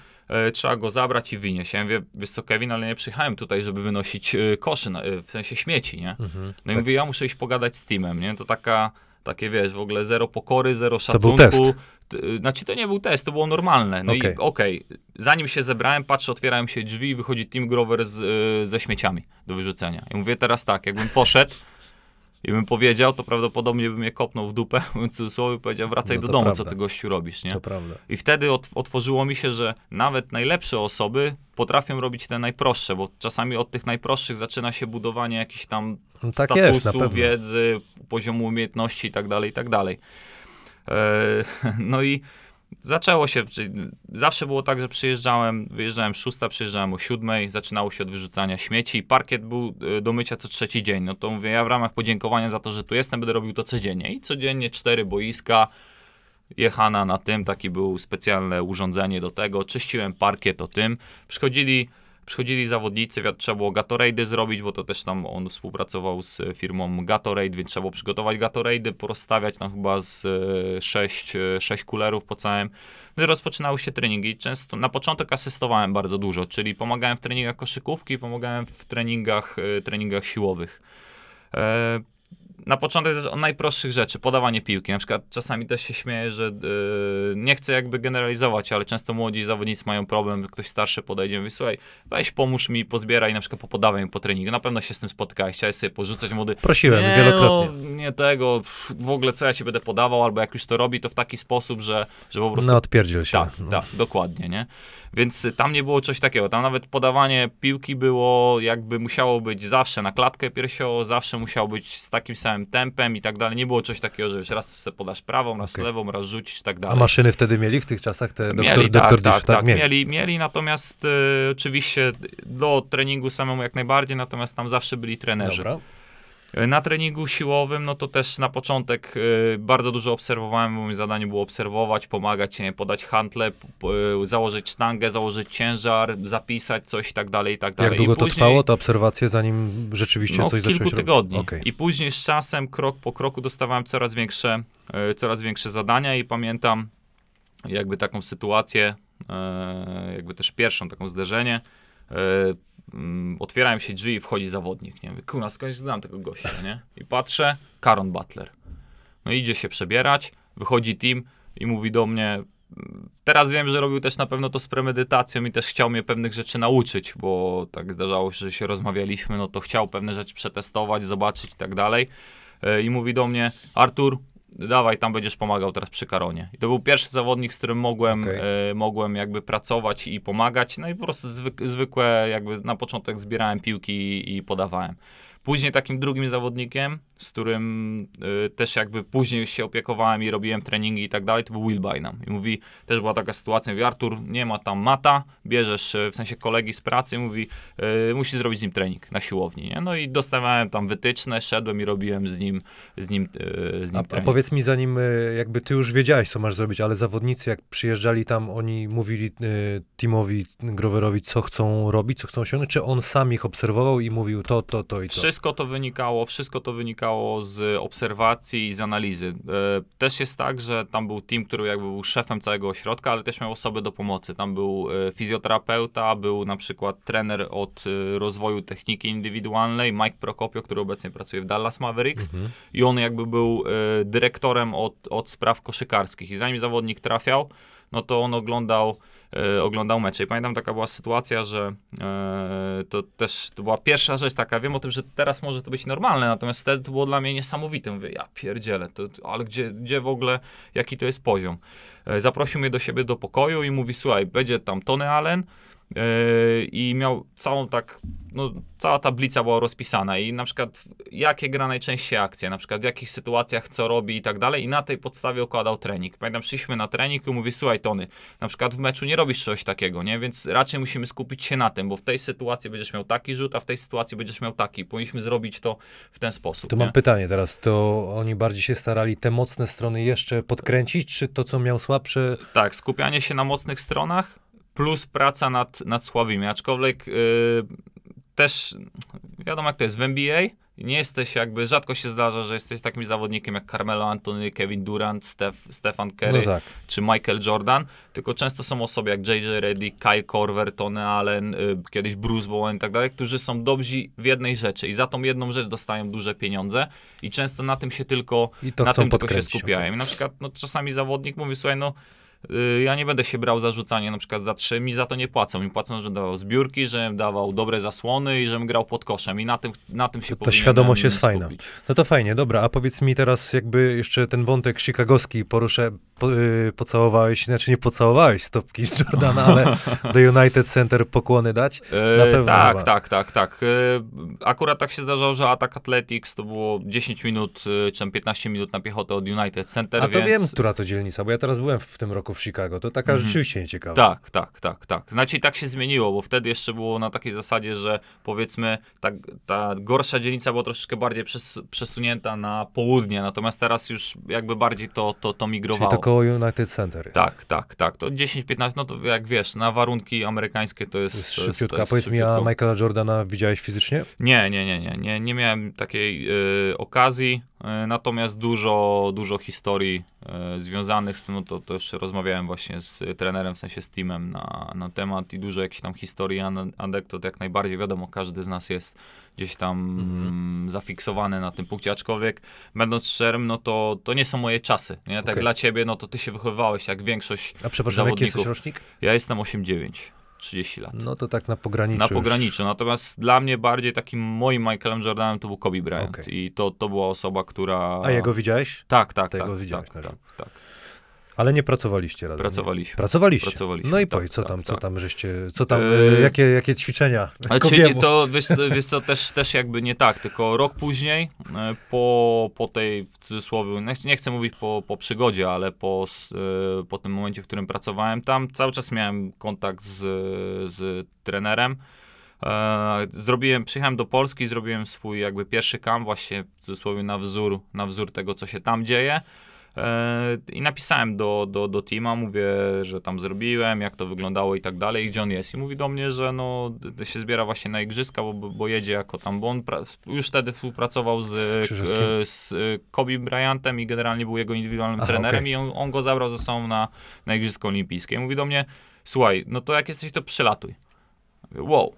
trzeba go zabrać i wynieść. Ja mówię, wiesz co Kevin, ale nie przyjechałem tutaj, żeby wynosić koszy, w sensie śmieci, nie? Mhm. No i Tak. mówię, ja muszę iść pogadać z teamem, nie? To taka, takie wiesz, w ogóle zero pokory, zero To szacunku. był test. Y, Znaczy to nie był test, to było normalne. No Okej. i okej, zanim się zebrałem, patrzę, otwierają się drzwi i wychodzi Team Grover z, y, ze śmieciami do wyrzucenia. I mówię teraz tak, jakbym poszedł i bym powiedział, to prawdopodobnie bym je kopnął w dupę, w cudzysłowie, powiedział, wracaj No do to domu, prawda. co ty gościu robisz, nie? To prawda. I wtedy ot- otworzyło mi się, że nawet najlepsze osoby potrafią robić te najprostsze, bo czasami od tych najprostszych zaczyna się budowanie jakichś tam No tak statusu, jest, wiedzy, poziomu umiejętności i tak dalej, i tak dalej. E, No i zaczęło się, zawsze było tak, że przyjeżdżałem, wyjeżdżałem szósta, przyjeżdżałem o siódmej, zaczynało się od wyrzucania śmieci, parkiet był e, do mycia co trzeci dzień, no to mówię, ja w ramach podziękowania za to, że tu jestem, będę robił to codziennie. I codziennie cztery boiska, jechana na tym, taki był specjalne urządzenie do tego, czyściłem parkiet o tym, przychodzili Przychodzili zawodnicy, trzeba było Gatorade'y zrobić, bo to też tam on współpracował z firmą Gatorade, więc trzeba było przygotować Gatorade'y, porozstawiać tam chyba z e, sześć, e, sześć kulerów po całym. No i rozpoczynały się treningi. Często na początek asystowałem bardzo dużo, czyli pomagałem w treningach koszykówki, pomagałem w treningach, e, treningach siłowych. Na początek też o najprostszych rzeczy, podawanie piłki. Na przykład czasami też się śmieję, że yy, nie chcę jakby generalizować, ale często młodzi zawodnicy mają problem, ktoś starszy podejdzie i mówi, słuchaj, weź pomóż mi, pozbieraj na przykład popodawaj mi po treningu. Na pewno się z tym spotkałeś, chciałeś sobie porzucać młody. Prosiłem nie, wielokrotnie. No, nie tego, w ogóle co ja ci będę podawał, albo jak już to robi, to w taki sposób, że, że po prostu No odpierdziel się. tak, no. tak, dokładnie, nie? Więc y, tam nie było coś takiego. Tam nawet podawanie piłki było jakby musiało być zawsze na klatkę piersiową, zawsze musiało być z takim samym tempem i tak dalej. Nie było coś takiego, że wiesz, raz sobie podasz prawą, raz Okej. lewą, raz rzucisz i tak A dalej. maszyny wtedy mieli w tych czasach te doktor, Mieli, doktor tak, Dish, tak, tak, mieli. mieli, mieli, natomiast y, oczywiście do treningu samemu jak najbardziej, natomiast tam zawsze byli trenerzy. Dobra. Y, Na treningu siłowym, no to też na początek y, bardzo dużo obserwowałem, bo moje zadanie było obserwować, pomagać, nie, podać handle, y, założyć sztangę, założyć ciężar, zapisać coś i tak dalej, i tak dalej. Jak długo I to później- trwało, te obserwacje, zanim rzeczywiście no, coś kilku zacząłeś tygodni. Okej. I później z czasem, krok po kroku dostawałem coraz większe, e, coraz większe zadania i pamiętam jakby taką sytuację, e, jakby też pierwszą taką zderzenie. Mm, otwierają się drzwi i wchodzi zawodnik, nie? Mówię, Kurwa, skądś znam tego gościa, nie? I patrzę, Karon Butler. No idzie się przebierać, wychodzi team i mówi do mnie, Teraz wiem, że robił też na pewno to z premedytacją i też chciał mnie pewnych rzeczy nauczyć, bo tak zdarzało się, że się rozmawialiśmy, no to chciał pewne rzeczy przetestować, zobaczyć i tak dalej. E, I mówi do mnie, Artur, dawaj, tam będziesz pomagał teraz przy Karonie. I to był pierwszy zawodnik, z którym mogłem, Okej. e, mogłem jakby pracować i pomagać. No i po prostu zwyk, zwykłe, jakby na początek zbierałem piłki i, i podawałem. Później takim drugim zawodnikiem, z którym y, też jakby później się opiekowałem i robiłem treningi i tak dalej, to był Will Bynum. I mówi, też była taka sytuacja, mówi, Artur, nie ma tam mata, bierzesz y, w sensie kolegi z pracy, mówi, y, musisz zrobić z nim trening na siłowni, nie? No i dostawałem tam wytyczne, szedłem i robiłem z nim, z nim, y, z nim A, a trening. powiedz mi, zanim y, jakby ty już wiedziałeś, co masz zrobić, ale zawodnicy, jak przyjeżdżali tam, oni mówili y, Timowi Groverowi, co chcą robić, co chcą osiągnąć, czy on sam ich obserwował i mówił to, to, to i to? Wszystko to wynikało, wszystko to wynikało z obserwacji i z analizy. E, Też jest tak, że tam był team, który jakby był szefem całego ośrodka, ale też miał osoby do pomocy. Tam był e, fizjoterapeuta, był na przykład trener od e, rozwoju techniki indywidualnej, Mike Prokopio, który obecnie pracuje w Dallas Mavericks Mhm. i on jakby był dyrektorem od, od spraw koszykarskich. I zanim zawodnik trafiał, no to on oglądał, oglądał mecze. I pamiętam, taka była sytuacja, że e, to też to była pierwsza rzecz taka, wiem o tym, że teraz może to być normalne, natomiast wtedy to było dla mnie niesamowite. Mówię, ja pierdzielę, to, ale gdzie, gdzie w ogóle, jaki to jest poziom? E, zaprosił mnie do siebie do pokoju i mówi, słuchaj, będzie tam Tony Allen, e, i miał całą tak, no cała tablica była rozpisana i na przykład jakie gra najczęściej akcje, na przykład w jakich sytuacjach co robi i tak dalej i na tej podstawie układał trening. Pamiętam, szliśmy na trening i mówi, słuchaj Tony, na przykład w meczu nie robisz czegoś takiego, nie, więc raczej musimy skupić się na tym, bo w tej sytuacji będziesz miał taki rzut, a w tej sytuacji będziesz miał taki. Powinniśmy zrobić to w ten sposób. To nie? mam pytanie teraz, to oni bardziej się starali te mocne strony jeszcze podkręcić, czy to, co miał słabsze, Tak, skupianie się na mocnych stronach plus praca nad, nad słabymi. Aczkolwiek yy, też wiadomo jak to jest w NBA. Nie jesteś jakby, rzadko się zdarza, że jesteś takim zawodnikiem jak Carmelo Anthony, Kevin Durant, Steph, Stefan Curry no tak, czy Michael Jordan, tylko często są osoby jak JJ Reddick, Kyle Korver, Tony Allen, y, kiedyś Bruce Bowen i tak dalej, którzy są dobrzy w jednej rzeczy i za tą jedną rzecz dostają duże pieniądze i często na tym się tylko i to na tym tylko się skupiają. I na przykład no, czasami zawodnik mówi, słuchaj, no ja nie będę się brał za rzucanie na przykład za trzy, mi za to nie płacą. Mi płacą, że dawał zbiórki, żebym dawał dobre zasłony i żebym grał pod koszem i na tym, na tym się powinienem świadomość jest fajna. skupić. No to fajnie, dobra, a powiedz mi teraz jakby jeszcze ten wątek chicagowski poruszę, po, y, pocałowałeś, znaczy nie pocałowałeś stopki Jordana, ale do United Center pokłony dać? Na E, pewno tak, chyba. tak, tak, tak. E, akurat tak się zdarzało, że Attack Athletics to było 10 minut, e, czy tam 15 minut na piechotę od United Center, A to więc... wiem, która to dzielnica, bo ja teraz byłem w tym roku w Chicago, to taka Mhm. rzeczywiście nieciekawa. Tak, tak, tak, tak. Znaczy i tak się zmieniło, bo wtedy jeszcze było na takiej zasadzie, że powiedzmy ta, ta gorsza dzielnica była troszeczkę bardziej przes, przesunięta na południe, natomiast teraz już jakby bardziej to, to, to migrowało. Koło United Center jest. Tak, tak, tak. To 10-15, no to jak wiesz, na warunki amerykańskie to jest. To jest to jest- szybciutka. to jest Powiedz mi, a. Michaela Jordana widziałeś fizycznie? Nie, nie, nie, nie, nie, nie miałem takiej y, okazji. E, natomiast dużo, dużo historii e, związanych z tym, no to, to już rozmawiałem właśnie z trenerem, w sensie z teamem na, na temat i dużo jakichś tam historii, an- anegdot jak najbardziej, wiadomo, każdy z nas jest gdzieś tam Mhm. mm, zafiksowany na tym punkcie, aczkolwiek będąc szczerym, no to, to nie są moje czasy, nie? Tak Okej. dla ciebie, no to ty się wychowywałeś jak większość, A przepraszam, jaki jesteś zawodników. rocznik? ja jestem 8-9, 30 lat. No to tak na pograniczu. Na już. pograniczu. Natomiast dla mnie bardziej takim moim Michaelem Jordanem to był Kobe Bryant. Okej. I to, to była osoba, która. A jego widziałeś? Tak, tak, Tego tak. widziałeś tak, tak, tak. Ale nie pracowaliście razem. Pracowaliśmy. Pracowaliście. Pracowaliśmy, No i tak, powiedz, co tak, tam, co tak. tam żeście, co tam, Yy, jakie, jakie ćwiczenia? Kobiemu. czyli to, wiesz, co- wiesz co, też, też jakby nie tak, tylko rok później, e, po, po tej, w cudzysłowie, nie, chcę- mówić po, po przygodzie, ale po, po tym momencie, w którym pracowałem tam, cały czas miałem kontakt z, z trenerem. Zrobiłem, przyjechałem do Polski, zrobiłem swój jakby pierwszy camp właśnie w cudzysłowie na wzór, na wzór tego, co się tam dzieje. E, I napisałem do, do, do teama, mówię, że tam zrobiłem, jak to wyglądało i tak dalej, gdzie on jest. I mówi do mnie, że no, się zbiera właśnie na igrzyska, bo, bo jedzie jako tam, bo on już wtedy współpracował z, Z e, z e, Kobe Bryantem i generalnie był jego indywidualnym Aha, trenerem okej. i on, on go zabrał ze sobą na, na Igrzyska Olimpijskie. I mówi do mnie, słuchaj, no to jak jesteś, to przylatuj. Mówię, wow.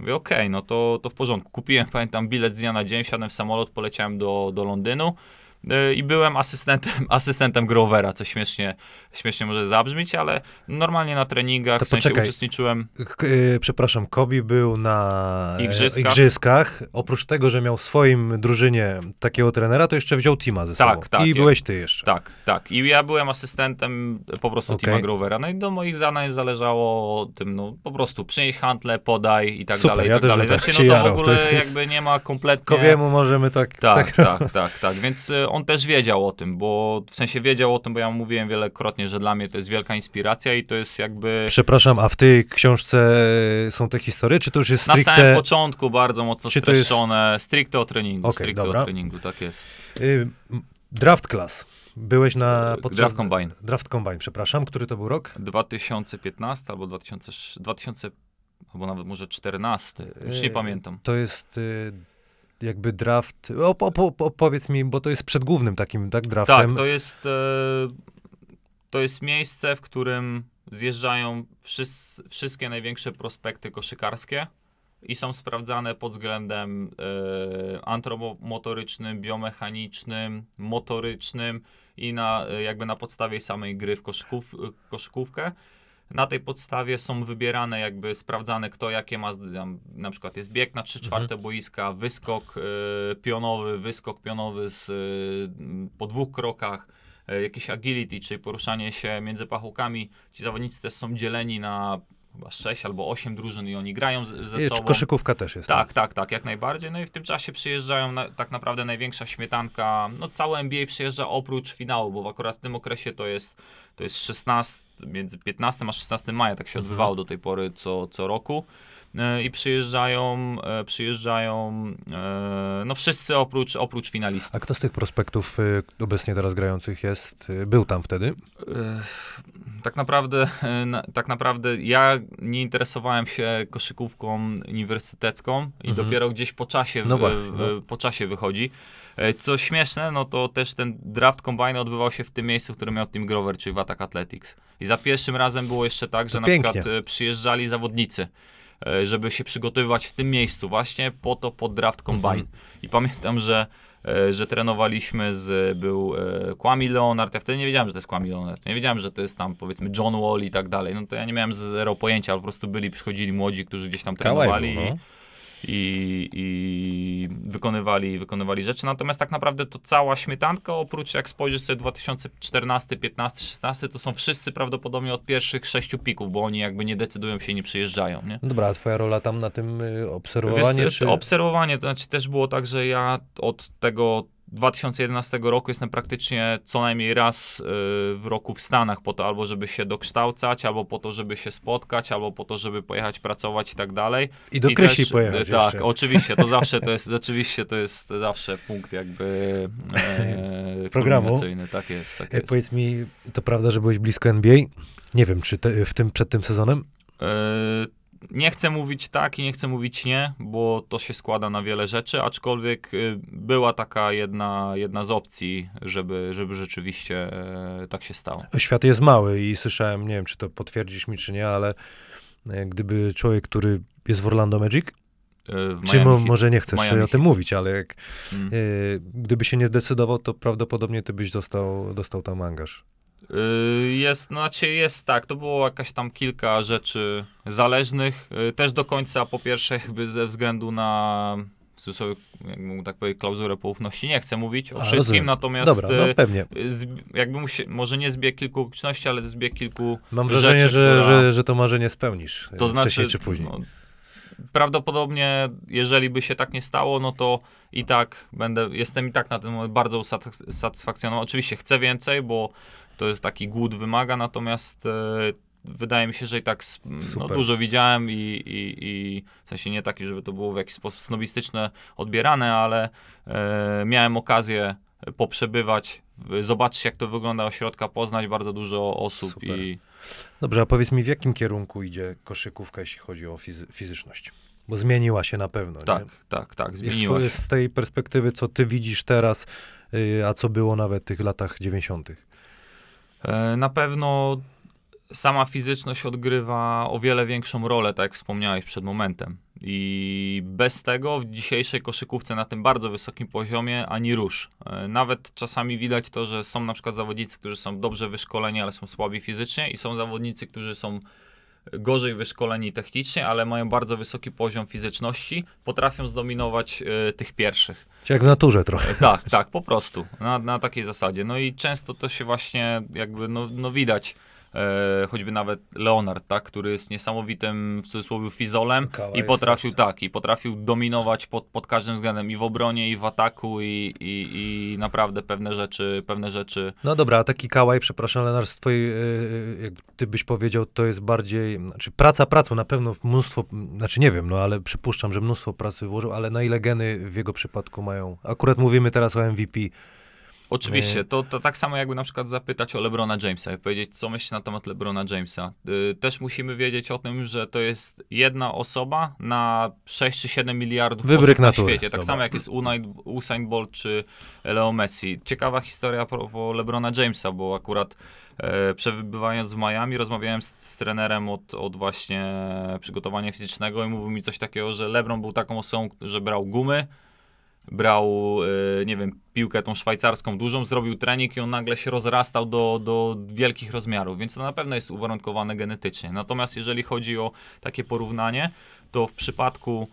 Mówię, okej, no to, to w porządku. Kupiłem, pamiętam, bilet z dnia na dzień, wsiadłem w samolot, poleciałem do, do Londynu i byłem asystentem, asystentem Grovera, co śmiesznie, śmiesznie może zabrzmieć, ale normalnie na treningach, To w sensie poczekaj. uczestniczyłem. K- e, przepraszam, Kobi był na e, Igrzyskach. igrzyskach. Oprócz tego, że miał w swoim drużynie takiego trenera, to jeszcze wziął teama ze Tak, sobą. tak, I ja- byłeś ty jeszcze. Tak, tak. I ja byłem asystentem po prostu Okej. Tima Grovera. No i do moich zadań zależało tym, no po prostu przynieść hantle, podaj i tak Super, dalej, i ja tak też dalej. tak Znaczy, się no to w to ogóle jest- jakby nie ma kompletnie... Kobiemu możemy tak... Tak, tak, tak, tak, Więc y, on też wiedział o tym, bo w sensie wiedział o tym, bo ja mówiłem wielokrotnie, że dla mnie to jest wielka inspiracja i to jest jakby Przepraszam, a w tej książce są te historie, czy to już jest na stricte... samym początku bardzo mocno Czy to jest- streszczone, stricte o treningu, Okej, stricte dobra. o treningu, tak jest. Y, draft class. Byłeś na... Y, Draft Combine. Draft Combine, przepraszam. Który to był rok? 2015 albo 2000, 2000 albo nawet może 14, już nie Yy, pamiętam. To jest y, jakby draft... O, po, po, po, powiedz mi, bo to jest przed głównym takim, tak, draftem. Tak, to jest, e, to jest miejsce, w którym zjeżdżają wszys- wszystkie największe prospekty koszykarskie i są sprawdzane pod względem e, antromotorycznym, biomechanicznym, motorycznym i na, e, jakby na podstawie samej gry w koszyków, koszykówkę. Na tej podstawie są wybierane, jakby sprawdzane, kto jakie ma, tam, na przykład jest bieg na 3 czwarte boiska, wyskok e, pionowy, wyskok pionowy z, m, po dwóch krokach, jakieś agility, czyli poruszanie się między pachołkami. Ci zawodnicy też są dzieleni na chyba 6 albo 8 drużyn i oni grają z, ze I, sobą. koszykówka też jest. Tak, tak, tak, jak najbardziej. No i w tym czasie przyjeżdżają na, tak naprawdę największa śmietanka, no całe NBA przyjeżdża oprócz finału, bo akurat w tym okresie to jest, to jest 16, między 15 a 16 maja, tak się Mhm. odbywało do tej pory co, co roku. E, I przyjeżdżają, e, przyjeżdżają, e, no wszyscy oprócz, oprócz finalistów. A kto z tych prospektów y, obecnie teraz grających jest, y, był tam wtedy? Tak naprawdę, e, na- tak naprawdę ja nie interesowałem się koszykówką uniwersytecką i Mhm. dopiero gdzieś po czasie, No w- w- no. po czasie wychodzi. E, Co śmieszne, no to też ten draft combine odbywał się w tym miejscu, w którym miał Team Grover, czyli w Attack Athletics. I za pierwszym razem było jeszcze tak, że To na pięknie. przykład e, przyjeżdżali zawodnicy, żeby się przygotowywać w tym miejscu właśnie po to pod draft combine. Mhm. I pamiętam, że że trenowaliśmy z, był e, Kwame Leonard, ja wtedy nie wiedziałem, że to jest Kwame Leonard, nie wiedziałem, że to jest tam powiedzmy John Wall i tak dalej, no to ja nie miałem zero pojęcia, ale po prostu byli, przychodzili młodzi, którzy gdzieś tam trenowali no. i, i wykonywali, wykonywali rzeczy, natomiast tak naprawdę to cała śmietanka, oprócz jak spojrzysz sobie 2014, 15, 16, to są wszyscy prawdopodobnie od pierwszych sześciu pików, bo oni jakby nie decydują się i nie przyjeżdżają, nie? Dobra, a twoja rola tam na tym y, obserwowanie, Wiesz, czy... Obserwowanie, to znaczy też było tak, że ja od tego 2011 roku jestem praktycznie co najmniej raz y, w roku w Stanach po to, albo żeby się dokształcać, albo po to, żeby się spotkać, albo po to, żeby pojechać pracować i tak dalej. I do I Krysi też, pojechać y, Tak, jeszcze. oczywiście, to zawsze to jest, oczywiście to jest zawsze punkt jakby e, Programu. tak jest, tak E, jest. Powiedz mi, to prawda, że byłeś blisko NBA? Nie wiem, czy te, w tym, przed tym sezonem? E, Nie chcę mówić tak i nie chcę mówić nie, bo to się składa na wiele rzeczy, aczkolwiek y, była taka jedna, jedna z opcji, żeby, żeby rzeczywiście e, tak się stało. Świat jest mały i słyszałem, nie wiem, czy to potwierdzisz mi, czy nie, ale e, gdyby człowiek, który jest w Orlando Magic, E, czy mo, może nie chcesz o tym mówić, ale jak, Mm. gdyby się nie zdecydował, to prawdopodobnie ty byś został, dostał tam angaż. Y, Jest, znaczy jest tak, to było jakaś tam kilka rzeczy zależnych, y, też do końca po pierwsze jakby ze względu na w cudzysłowie, jakby tak powiedzieć, klauzurę poufności, nie chcę mówić o A, wszystkim, rozumiem. natomiast Dobra, no y, pewnie. zb- jakby może nie zbieg kilku okoliczności, ale zbieg kilku Mam rzeczy, wrażenie, że, która- że, że to marzenie spełnisz. To znaczy, wcześniej czy później. No, prawdopodobnie, jeżeli by się tak nie stało, no to i tak będę, jestem i tak na ten moment bardzo usatys- usatysfakcjonowany. Oczywiście chcę więcej, bo to jest taki głód wymaga, natomiast e, wydaje mi się, że i tak no, dużo widziałem i, i, i w sensie nie taki, żeby to było w jakiś sposób snobistyczne odbierane, ale e, miałem okazję poprzebywać, zobaczyć jak to wygląda od środka, poznać bardzo dużo osób Super. i Dobrze, a powiedz mi, w jakim kierunku idzie koszykówka, jeśli chodzi o fizy- fizyczność? Bo zmieniła się na pewno, tak, nie? tak, tak, Jest zmieniła się. Z tej perspektywy, co ty widzisz teraz, y, a co było nawet w tych latach 90. E, Na pewno sama fizyczność odgrywa o wiele większą rolę, tak jak wspomniałeś przed momentem. I bez tego w dzisiejszej koszykówce na tym bardzo wysokim poziomie ani rusz. E, Nawet czasami widać to, że są na przykład zawodnicy, którzy są dobrze wyszkoleni, ale są słabi fizycznie i są zawodnicy, którzy są gorzej wyszkoleni technicznie, ale mają bardzo wysoki poziom fizyczności, potrafią zdominować e, tych pierwszych. Czy jak w naturze trochę. E, Tak, tak, po prostu. Na, na takiej zasadzie. No i często to się właśnie jakby, no, no widać, e, choćby nawet Leonard, tak, który jest niesamowitym w cudzysłowie fizolem Kała i potrafił, jeszcze. tak, i potrafił dominować pod, pod każdym względem i w obronie, i w ataku, i, i, i naprawdę pewne rzeczy, pewne rzeczy. No dobra, a taki kałaj, przepraszam, Lenar, z twojej, y, jak ty byś powiedział, to jest bardziej, znaczy praca pracą, na pewno mnóstwo, znaczy nie wiem, no ale przypuszczam, że mnóstwo pracy włożył, ale na ile geny w jego przypadku mają, akurat mówimy teraz o MVP, Oczywiście, to, to tak samo jakby na przykład zapytać o LeBrona Jamesa i powiedzieć, co myślisz na temat LeBrona Jamesa. Y, też musimy wiedzieć o tym, że to jest jedna osoba na 6 czy 7 miliardów Wybryk osób na natury. świecie. Tak Dobra. samo jak jest Usain, Usain Bolt czy Leo Messi. Ciekawa historia a propos LeBrona Jamesa, bo akurat e, przebywając w Miami rozmawiałem z, z trenerem od, od właśnie przygotowania fizycznego i mówił mi coś takiego, że LeBron był taką osobą, że brał gumy, brał, e, nie wiem, piłkę tą szwajcarską dużą, zrobił trening i on nagle się rozrastał do, do wielkich rozmiarów, więc to na pewno jest uwarunkowane genetycznie. Natomiast jeżeli chodzi o takie porównanie, to w przypadku,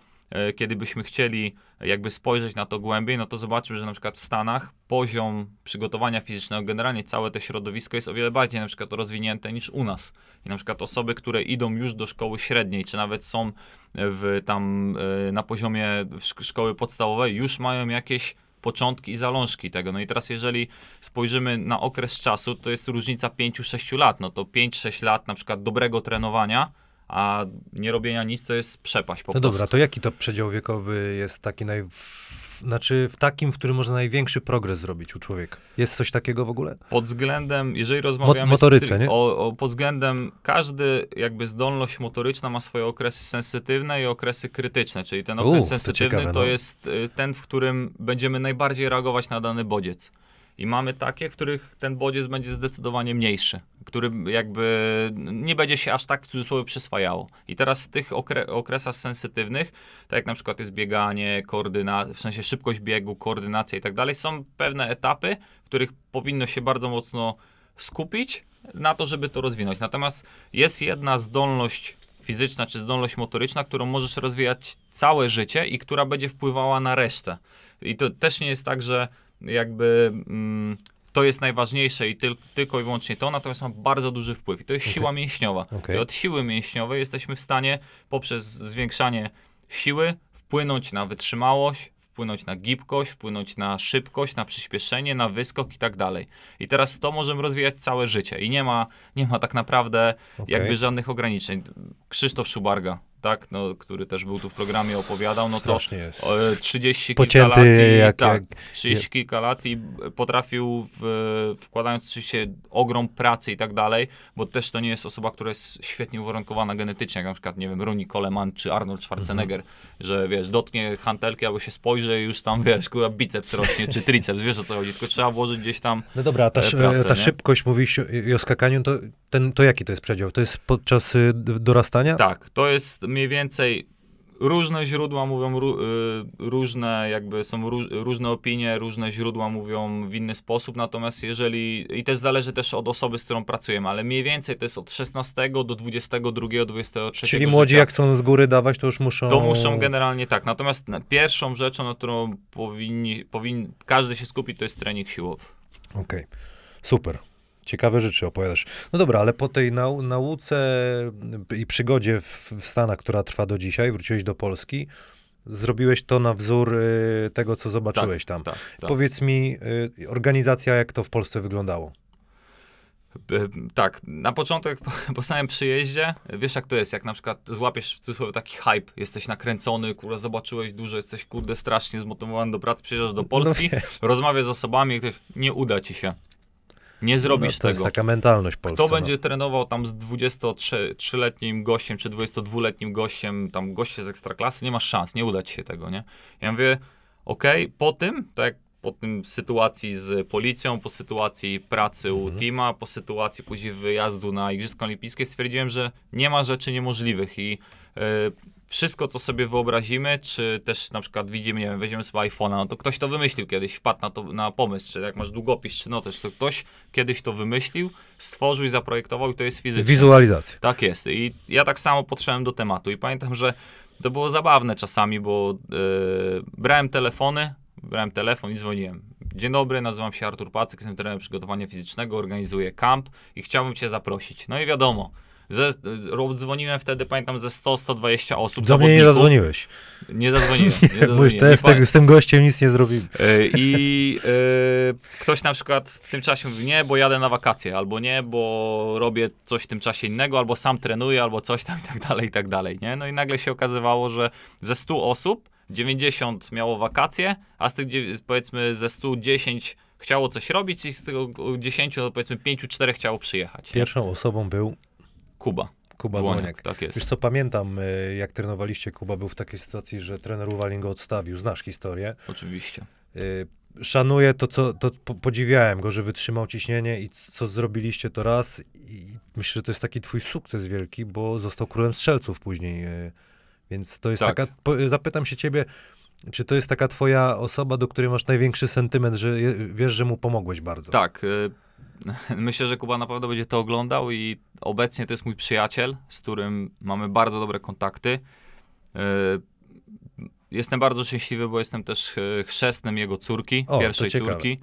kiedy byśmy chcieli jakby spojrzeć na to głębiej, no to zobaczymy, że na przykład w Stanach poziom przygotowania fizycznego, generalnie całe to środowisko jest o wiele bardziej na przykład rozwinięte niż u nas. I na przykład osoby, które idą już do szkoły średniej, czy nawet są w tam e, na poziomie szkoły podstawowej, już mają jakieś początki i zalążki tego. No i teraz jeżeli spojrzymy na okres czasu, to jest różnica 5-6 lat. No to 5-6 lat na przykład dobrego trenowania, a nie robienia nic to jest przepaść po No prostu. dobra, to jaki to przedział wiekowy jest taki naj... Znaczy w takim, w którym można największy progres zrobić u człowieka? Jest coś takiego w ogóle? Pod względem, jeżeli rozmawiamy motoryce, stry- nie? O, o, pod względem, każdy jakby zdolność motoryczna ma swoje okresy sensytywne i okresy krytyczne, czyli ten okres U, to sensytywny ciekawe, to no. jest y, ten, w którym będziemy najbardziej reagować na dany bodziec. I mamy takie, w których ten bodziec będzie zdecydowanie mniejszy, który jakby nie będzie się aż tak w cudzysłowie przyswajało. I teraz w tych okre- okresach sensytywnych, tak jak na przykład jest bieganie, w sensie szybkość biegu, koordynacja i tak dalej, są pewne etapy, w których powinno się bardzo mocno skupić na to, żeby to rozwinąć. Natomiast jest jedna zdolność fizyczna czy zdolność motoryczna, którą możesz rozwijać całe życie i która będzie wpływała na resztę. I to też nie jest tak, że jakby mm, to jest najważniejsze i tyl, tylko i wyłącznie to, natomiast ma bardzo duży wpływ. I to jest Okej. siła mięśniowa. Okej. I od siły mięśniowej jesteśmy w stanie poprzez zwiększanie siły wpłynąć na wytrzymałość, wpłynąć na gibkość, wpłynąć na szybkość, na przyspieszenie, na wyskok i tak dalej. I teraz to możemy rozwijać całe życie i nie ma, nie ma tak naprawdę Okej. jakby żadnych ograniczeń. Krzysztof Szubarga, tak, no, który też był tu w programie, opowiadał, no to jest. o, 30 Pocięty kilka lat i, jak- tak, jak- 30 kilka lat i potrafił, w, wkładając oczywiście ogrom pracy i tak dalej, bo też to nie jest osoba, która jest świetnie uwarunkowana genetycznie, jak na przykład, nie wiem, Ronnie Coleman czy Arnold Schwarzenegger, Mhm. że wiesz, dotknie hantelki albo się spojrzy i już tam, wiesz, kurwa, biceps rośnie, czy triceps, wiesz o co chodzi, tylko trzeba włożyć gdzieś tam No dobra, a ta, e, pracę, ta szybkość, mówisz i o skakaniu, to, ten, to jaki to jest przedział? To jest podczas y, dorastania? Tak, to jest mniej więcej. Różne źródła mówią ró- y, różne, jakby są ró- różne opinie, różne źródła mówią w inny sposób, natomiast jeżeli, i też zależy też od osoby, z którą pracujemy, ale mniej więcej to jest od 16 do 22, 23 Czyli młodzi życia. jak chcą z góry dawać, to już muszą... To muszą generalnie tak. Natomiast na- pierwszą rzeczą, na którą powinni, powinni, każdy się skupić, to jest trening siłowy. Okej, super. Ciekawe rzeczy opowiadasz. No dobra, ale po tej nau nauce i przygodzie w, w Stanach, która trwa do dzisiaj, wróciłeś do Polski, zrobiłeś to na wzór y, tego, co zobaczyłeś tam. Tak, tak. Powiedz mi, y, organizacja, jak to w Polsce wyglądało? Tak, na początek po, samym przyjeździe, wiesz jak to jest, jak na przykład złapiesz w cudzysłowie taki hype, jesteś nakręcony, kurde, zobaczyłeś dużo, jesteś kurde strasznie zmotywowany do pracy, przyjeżdżasz do Polski, No, rozmawiasz z osobami i ktoś, nie uda ci się, nie zrobisz no, to jest tego. taka mentalność Polska. Kto będzie trenował tam z 23-letnim gościem, czy 22-letnim gościem, tam goście z ekstraklasy, nie masz szans, nie uda ci się tego, nie? Ja mówię, okej, po tym, tak po tym sytuacji z policją, po sytuacji pracy u Tima, po sytuacji później wyjazdu na Igrzyska Olimpijskie, stwierdziłem, że nie ma rzeczy niemożliwych i e, wszystko, co sobie wyobrazimy, czy też na przykład widzimy, nie wiem, weźmiemy sobie iPhone'a, no to ktoś to wymyślił kiedyś, wpadł na, to, na pomysł, czy jak masz długopis, czy notes, to ktoś kiedyś to wymyślił, stworzył i zaprojektował i to jest fizyczne. Wizualizacja. Tak jest. I ja tak samo podszedłem do tematu. I pamiętam, że to było zabawne czasami, bo e, brałem telefony, brałem telefon i dzwoniłem. Dzień dobry, nazywam się Artur Pacyk, jestem trenerem przygotowania fizycznego, organizuję kamp i chciałbym cię zaprosić. No i wiadomo, ze, dzwoniłem wtedy, pamiętam, ze 100-120 osób Do mnie nie zadzwoniłeś. Nie zadzwoniłem. Nie Mówisz, zadzwoniłem. te, Nie z, tego, z tym gościem nic nie zrobili. E, I e, ktoś na przykład w tym czasie mówi, nie, bo jadę na wakacje, albo nie, bo robię coś w tym czasie innego, albo sam trenuję, albo coś tam i tak dalej, i tak dalej, nie? No i nagle się okazywało, że ze 100 osób 90 miało wakacje, a z tych powiedzmy ze 110 chciało coś robić i z tego 10 no powiedzmy 5-4 chciało przyjechać. nie? Pierwszą osobą był Kuba. Kuba Błoniak, Dłoniak. tak jest. Wiesz co, pamiętam, y, jak trenowaliście, Kuba był w takiej sytuacji, że trener Uwalin go odstawił. Znasz historię. Oczywiście. Y, Szanuję to, co to po, podziwiałem go, że wytrzymał ciśnienie i co zrobiliście to raz. I myślę, że to jest taki twój sukces wielki, bo został królem strzelców później. y, Więc to jest Tak. taka. Zapytam się ciebie, czy to jest taka twoja osoba, do której masz największy sentyment, że wiesz, że mu pomogłeś bardzo? Tak. y, Myślę, że Kuba naprawdę będzie to oglądał i obecnie to jest mój przyjaciel, z którym mamy bardzo dobre kontakty. Y, Jestem bardzo szczęśliwy, bo jestem też y, chrzestnym jego córki, O, pierwszej córki.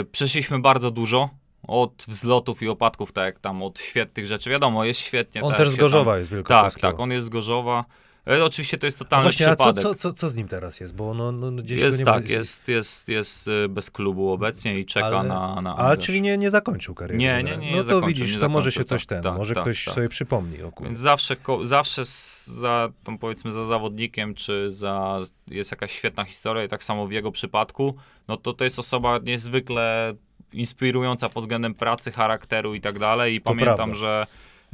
Y, Przeszliśmy bardzo dużo. Od wzlotów i opadków, tak jak tam, od świetnych rzeczy. Wiadomo, jest świetnie. On tak też z się tam- Gorzowa jest Tak, wielkopolskiego. tak, on jest z Gorzowa. E, Oczywiście to jest totalny Właśnie, a co, przypadek. co, co, z nim teraz jest? Bo no, no, gdzieś jest nie tak, ma. jest, jest, jest y, bez klubu obecnie i czeka Ale- na, na Ale czyli nie, nie zakończył kariery. Nie, nie, nie, nie No to zakończył, widzisz, nie to może się coś ten, tak, może tak, ktoś tak. sobie przypomni. O. Więc zawsze, zawsze za, tam powiedzmy, za zawodnikiem, czy za, jest jakaś świetna historia i tak samo w jego przypadku, no to to jest osoba niezwykle inspirująca pod względem pracy, charakteru i tak dalej i To pamiętam, prawda. że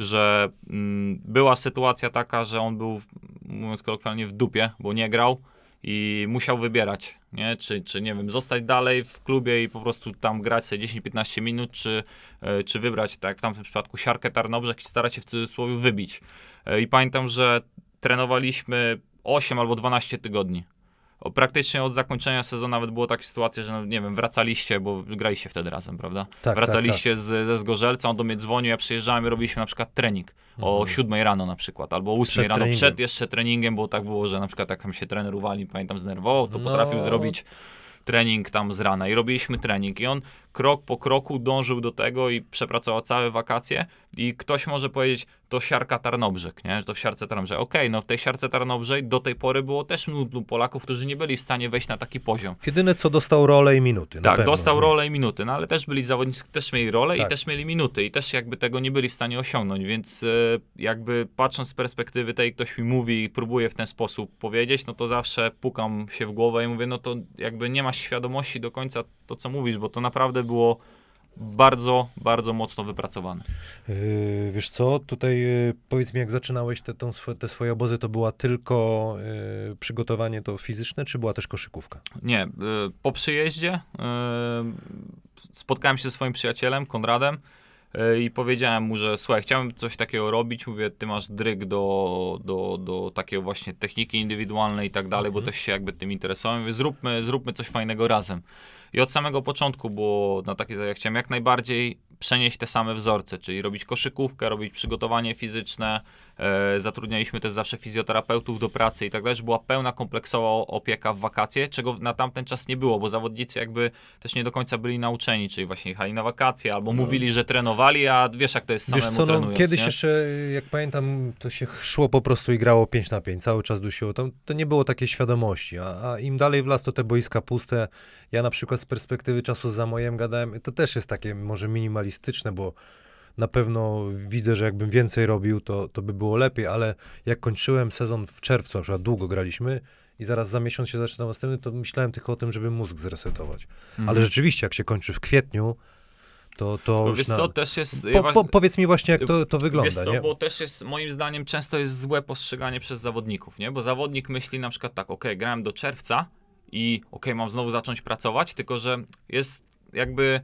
że mm, była sytuacja taka, że on był, mówiąc kolokwialnie, w dupie, bo nie grał i musiał wybierać, nie? Czy, czy nie wiem, zostać dalej w klubie i po prostu tam grać sobie 10-15 minut, czy, e, czy wybrać, tak jak w tamtym przypadku, siarkę Tarnobrzeg i starać się w cudzysłowie wybić. E, I pamiętam, że trenowaliśmy 8 albo 12 tygodni. O, praktycznie od zakończenia sezonu nawet było takie sytuacje, że no, nie wiem, wracaliście, bo graliście wtedy razem, prawda? tak, Wracaliście Z, ze Zgorzelca, on do mnie dzwonił, ja przyjeżdżałem i robiliśmy na przykład trening o 7 rano na przykład, albo o 8 Mhm. Przed rano treningiem. przed jeszcze treningiem, bo tak było, że na przykład jak mi się trener uwali, pamiętam, zdenerwował, to No. potrafił zrobić trening tam z rana i robiliśmy trening i on krok po kroku dążył do tego i przepracował całe wakacje i ktoś może powiedzieć, to siarka Tarnobrzeg, nie? Że to w siarce Tarnobrzeg. Okej, no w tej siarce Tarnobrzeg do tej pory było też mnóstwo Polaków, którzy nie byli w stanie wejść na taki poziom. Jedyne co dostał rolę i minuty. Tak, pewno dostał rolę i minuty, no ale też byli zawodnicy, też mieli rolę Tak. i też mieli minuty i też jakby tego nie byli w stanie osiągnąć, więc e, jakby patrząc z perspektywy tej, ktoś mi mówi i próbuje w ten sposób powiedzieć, no to zawsze pukam się w głowę i mówię, no to jakby nie masz świadomości do końca to, co mówisz, bo to naprawdę było bardzo, bardzo mocno wypracowane. Yy, wiesz co, tutaj yy, powiedz mi, jak zaczynałeś te, tą, te swoje obozy, to była tylko yy, przygotowanie to fizyczne, czy była też koszykówka? Nie, y, po przyjeździe y, spotkałem się ze swoim przyjacielem, Konradem y, i powiedziałem mu, że słuchaj, chciałem coś takiego robić, mówię, ty masz dryg do, do, do takiego właśnie techniki indywidualnej i tak dalej, bo Mhm. też się jakby tym interesowałem, mówię, zróbmy, zróbmy coś fajnego razem. I od samego początku było na takiej zasadzie, ja chciałem jak najbardziej przenieść te same wzorce, czyli robić koszykówkę, robić przygotowanie fizyczne, zatrudnialiśmy też zawsze fizjoterapeutów do pracy i tak dalej, że była pełna kompleksowa opieka w wakacje, czego na tamten czas nie było, bo zawodnicy jakby też nie do końca byli nauczeni, czyli właśnie jechali na wakacje albo mówili, że trenowali, a wiesz jak to jest samemu Wiesz co, no, kiedyś nie? jeszcze, jak pamiętam, to się szło po prostu i grało 5 na 5, cały czas dusiło. To, to nie było takiej świadomości, a, a im dalej w las, to te boiska puste. Ja na przykład z perspektywy czasu za mojem gadałem, to też jest takie może minimalistyczne, bo na pewno widzę, że jakbym więcej robił, to, to by było lepiej, ale jak kończyłem sezon w czerwcu, na przykład długo graliśmy i zaraz za miesiąc się zaczyna następny, to myślałem tylko o tym, żeby mózg zresetować. Mhm. Ale rzeczywiście, jak się kończy w kwietniu, to, to No już wiesz na... co, też jest... Po, po, powiedz mi właśnie, jak to, to wygląda, Wiesz co, nie? bo też jest, moim zdaniem, często jest złe postrzeganie przez zawodników, nie? Bo zawodnik myśli na przykład tak, ok, grałem do czerwca i ok, mam znowu zacząć pracować, tylko że jest jakby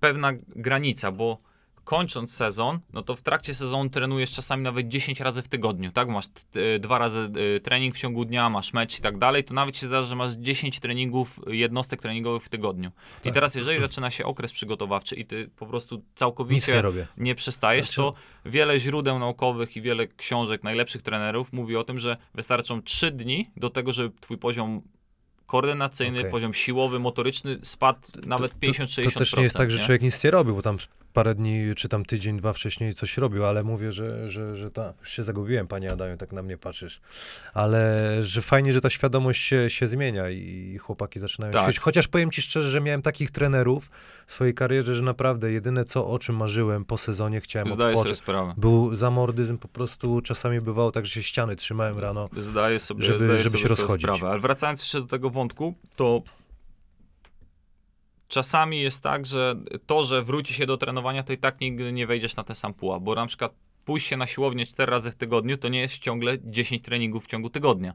pewna granica, bo kończąc sezon, no to w trakcie sezonu trenujesz czasami nawet 10 razy w tygodniu, tak? Masz y, dwa razy y, trening w ciągu dnia, masz mecz i tak dalej, to nawet się zdarza, że masz 10 treningów, jednostek treningowych w tygodniu. I Tak. teraz jeżeli zaczyna się okres przygotowawczy i ty po prostu całkowicie nie nie przestajesz, Znaczy- to wiele źródeł naukowych i wiele książek najlepszych trenerów mówi o tym, że wystarczą 3 dni do tego, żeby twój poziom koordynacyjny, Okej. poziom siłowy, motoryczny spadł nawet 50-60%. To też nie jest tak, że człowiek nic nie robił, bo tam parę dni, czy tam tydzień, dwa wcześniej coś robił, ale mówię, że, że, że ta, już się zagubiłem, panie Adamie, tak na mnie patrzysz. Ale że fajnie, że ta świadomość się, się zmienia i chłopaki zaczynają Tak. Chociaż powiem ci szczerze, że miałem takich trenerów w swojej karierze, że naprawdę jedyne co, o czym marzyłem po sezonie, chciałem Zdaję sobie odpocząć. sprawę. Był zamordyzm, po prostu czasami bywało tak, że się ściany trzymałem rano. Zdaję sobie, żeby- zdaję żeby sobie się rozchodzić. sprawę. Ale wracając jeszcze do tego wątku, to czasami jest tak, że to, że wróci się do trenowania, to i tak nigdy nie wejdziesz na ten sam pułap, bo na przykład pójść się na siłownię 4 razy w tygodniu, to nie jest ciągle 10 treningów w ciągu tygodnia.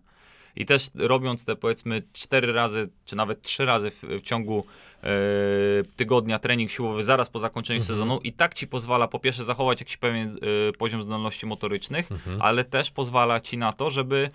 I też robiąc te powiedzmy 4 razy, czy nawet 3 razy w, w ciągu e, tygodnia trening siłowy zaraz po zakończeniu Mhm. sezonu i tak ci pozwala po pierwsze zachować jakiś pewien e, poziom zdolności motorycznych, Mhm. ale też pozwala ci na to, żeby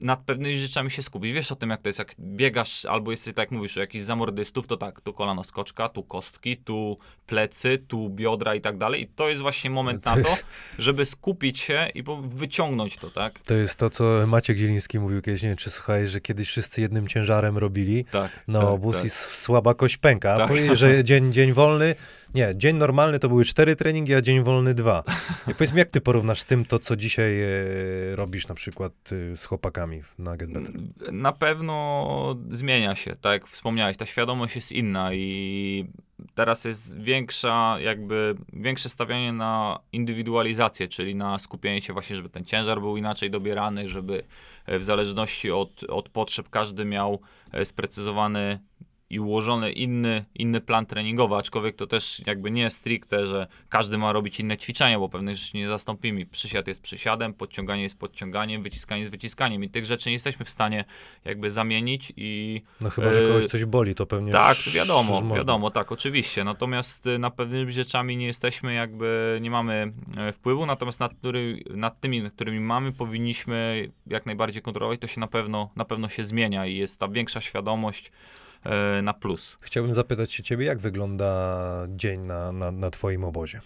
nad pewnymi rzeczami się skupić. Wiesz o tym, jak to jest, jak biegasz albo jesteś, tak jak mówisz, u jakichś zamordystów, to tak, tu kolano skoczka, tu kostki, tu plecy, tu biodra i tak dalej. I to jest właśnie moment na to, żeby skupić się i wyciągnąć to, tak? To jest to, co Maciek Zieliński mówił kiedyś, nie wiem, czy słuchaj, że kiedyś wszyscy jednym ciężarem robili Tak. na tak, obóz tak. i słaba kość pęka. Tak. że dzień, dzień wolny, nie, dzień normalny to były cztery treningi, a dzień wolny dwa. I powiedz mi, jak ty porównasz z tym to, co dzisiaj e, robisz na przykład e, z chłopakami na Get Better? Na pewno zmienia się, tak jak wspomniałeś, ta świadomość jest inna i teraz jest większa, jakby większe stawianie na indywidualizację, czyli na skupienie się właśnie, żeby ten ciężar był inaczej dobierany, żeby e, w zależności od, od potrzeb każdy miał e, sprecyzowany i ułożony inny, inny plan treningowy, aczkolwiek to też jakby nie jest stricte, że każdy ma robić inne ćwiczenia, bo pewnych rzeczy nie zastąpimy. Przysiad jest przysiadem, podciąganie jest podciąganiem, wyciskanie jest wyciskaniem i tych rzeczy nie jesteśmy w stanie jakby zamienić i No chyba, że e, kogoś coś boli, to pewnie tak, wiadomo, wiadomo, tak, oczywiście. Natomiast y, nad pewnymi rzeczami nie jesteśmy jakby, nie mamy e, wpływu, natomiast nad, który, nad tymi, nad którymi mamy, powinniśmy jak najbardziej kontrolować. To się na pewno, na pewno się zmienia i jest ta większa świadomość e, na plus. Chciałbym zapytać się ciebie, jak wygląda dzień na, na, na twoim obozie?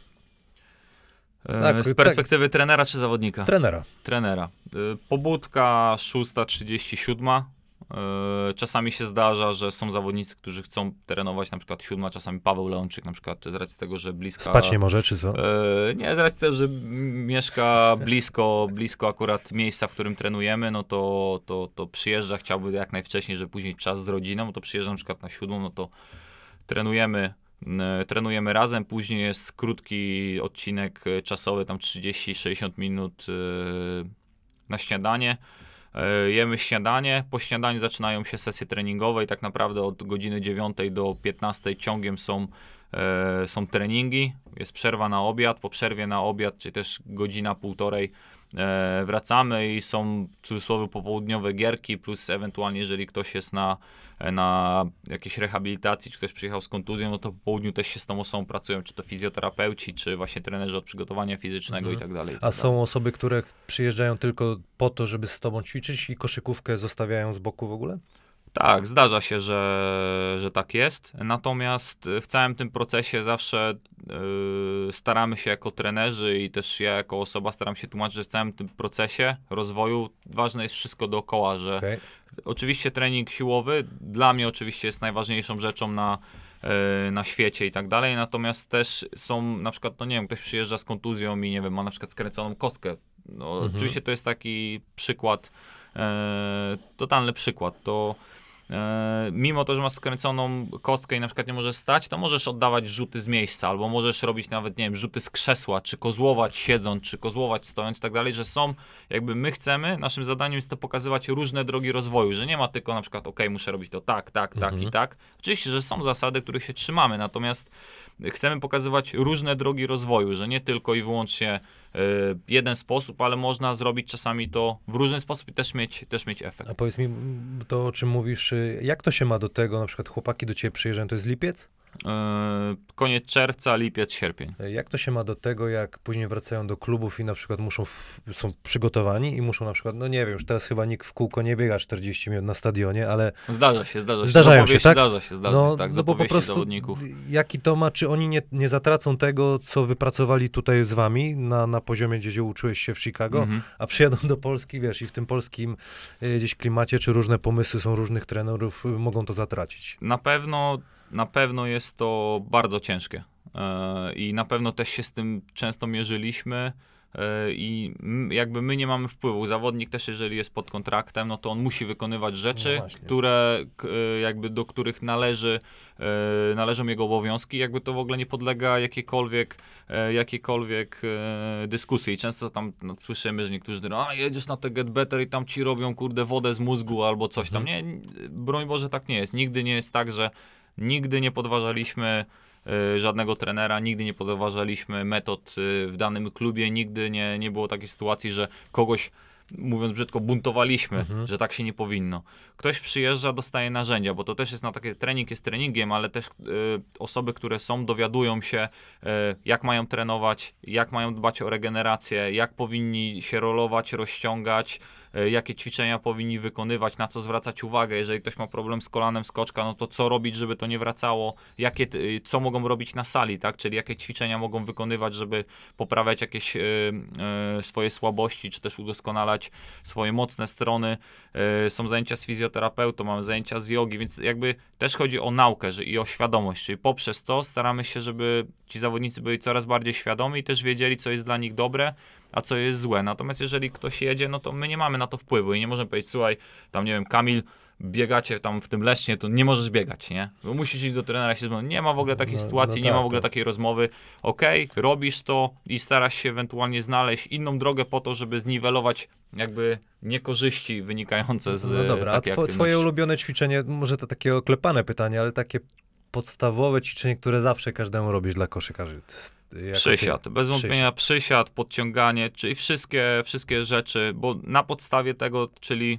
E, Tak, z tak. perspektywy trenera czy zawodnika? Trenera. Trenera. Y, Pobudka 6.37, E, Czasami się zdarza, że są zawodnicy, którzy chcą trenować na przykład siódma, czasami Paweł Leonczyk na przykład z racji tego, że bliska... Spać nie może, czy co? E, nie, z racji tego, że mieszka blisko, blisko akurat miejsca, w którym trenujemy, no to, to, to przyjeżdża, chciałby jak najwcześniej, żeby później czas z rodziną, no to przyjeżdża na przykład na siódmą, no to trenujemy, m, trenujemy razem, później jest krótki odcinek e, czasowy, tam 30-60 minut e, na śniadanie. E, Jemy śniadanie, po śniadaniu zaczynają się sesje treningowe i tak naprawdę od godziny 9 do 15 ciągiem są, e, są treningi, jest przerwa na obiad, po przerwie na obiad, czy też godzina, półtorej e, wracamy i są w cudzysłowie popołudniowe gierki, plus ewentualnie jeżeli ktoś jest na, na jakiejś rehabilitacji, czy ktoś przyjechał z kontuzją, no to po południu też się z tą osobą pracują, czy to fizjoterapeuci, czy właśnie trenerzy od przygotowania fizycznego Mhm. i tak dalej. A tak dalej. są osoby, które przyjeżdżają tylko po to, żeby z tobą ćwiczyć i koszykówkę zostawiają z boku w ogóle? Tak, zdarza się, że, że tak jest. Natomiast w całym tym procesie zawsze yy, staramy się jako trenerzy i też ja jako osoba staram się tłumaczyć, że w całym tym procesie rozwoju ważne jest wszystko dookoła, że Okej. oczywiście trening siłowy dla mnie oczywiście jest najważniejszą rzeczą na, e, na świecie i tak dalej, natomiast też są na przykład, no nie wiem, ktoś przyjeżdża z kontuzją i nie wiem, ma na przykład skręconą kostkę. No, Mhm. Oczywiście to jest taki przykład, e, totalny przykład, to mimo to, że masz skręconą kostkę i na przykład nie możesz stać, to możesz oddawać rzuty z miejsca, albo możesz robić nawet, nie wiem, rzuty z krzesła, czy kozłować siedząc, czy kozłować stojąc i tak dalej, że są, jakby my chcemy, naszym zadaniem jest to pokazywać różne drogi rozwoju, że nie ma tylko na przykład, ok, muszę robić to tak, tak, tak Mhm. i tak. Oczywiście, że są zasady, których się trzymamy, natomiast chcemy pokazywać różne drogi rozwoju, że nie tylko i wyłącznie e, jeden sposób, ale można zrobić czasami to w różny sposób i też mieć, też mieć efekt. A powiedz mi, to o czym mówisz, y, jak to się ma do tego, na przykład chłopaki do ciebie przyjeżdżają, to jest lipiec? E, koniec czerwca, lipiec, sierpień. Y, Jak to się ma do tego, jak później wracają do klubów i na przykład muszą, w, są przygotowani i muszą na przykład, no nie wiem, już teraz chyba nikt w kółko nie biega 40 minut na stadionie, ale Zdarza się, zdarza się. Zdarzają się, tak? Zdarza się, zdarza no, się, tak, no bo po prostu zawodników. jaki to ma, czy oni nie, nie zatracą tego, co wypracowali tutaj z wami na, na poziomie, gdzie uczyłeś się w Chicago, Mhm. a przyjadą do Polski, wiesz, i w tym polskim y, gdzieś klimacie, czy różne pomysły są różnych trenerów, mogą to zatracić. Na pewno, na pewno jest to bardzo ciężkie. E, I na pewno też się z tym często mierzyliśmy. e, I jakby my nie mamy wpływu. Zawodnik też, jeżeli jest pod kontraktem, no to on musi wykonywać rzeczy, No które e, jakby do których należy, należą jego obowiązki. Jakby to w ogóle nie podlega jakiejkolwiek, jakiejkolwiek dyskusji. I często tam no, słyszymy, że niektórzy mówią, a jedziesz na te Get Better i tam ci robią kurde wodę z mózgu albo coś tam. Nie, broń Boże tak nie jest. Nigdy nie jest tak, że nigdy nie podważaliśmy y, żadnego trenera, nigdy nie podważaliśmy metod y, w danym klubie, nigdy nie, nie było takiej sytuacji, że kogoś mówiąc brzydko, buntowaliśmy, Mhm. że tak się nie powinno. Ktoś przyjeżdża, dostaje narzędzia, bo to też jest na takie trening jest treningiem, ale też y, osoby, które są, dowiadują się, y, jak mają trenować, jak mają dbać o regenerację, jak powinni się rolować, rozciągać, jakie ćwiczenia powinni wykonywać, na co zwracać uwagę. Jeżeli ktoś ma problem z kolanem skoczka, no to co robić, żeby to nie wracało, jakie, y, co mogą robić na sali, tak? Czyli jakie ćwiczenia mogą wykonywać, żeby poprawiać jakieś y, y, swoje słabości, czy też udoskonalać swoje mocne strony. Są zajęcia z fizjoterapeutą, mamy zajęcia z jogi, więc jakby też chodzi o naukę i o świadomość, czyli poprzez to staramy się, żeby ci zawodnicy byli coraz bardziej świadomi i też wiedzieli, co jest dla nich dobre, a co jest złe. Natomiast jeżeli ktoś jedzie, no to my nie mamy na to wpływu i nie możemy powiedzieć, słuchaj, tam nie wiem, Kamil, biegacie tam w tym Lesznie, to nie możesz biegać, nie? Bo musisz iść do trenera się zmówić. Nie ma w ogóle takiej No- sytuacji, no nie ma tak, w ogóle tak. takiej rozmowy. Okej, robisz to i starasz się ewentualnie znaleźć inną drogę po to, żeby zniwelować jakby niekorzyści wynikające z No dobra, a aktywności. twoje ulubione ćwiczenie, może to takie oklepane pytanie, ale takie podstawowe ćwiczenie, które zawsze każdemu robisz dla koszykarzy. To jest. Przysiad, bez wątpienia przysiad, podciąganie, czyli wszystkie, wszystkie rzeczy, bo na podstawie tego, czyli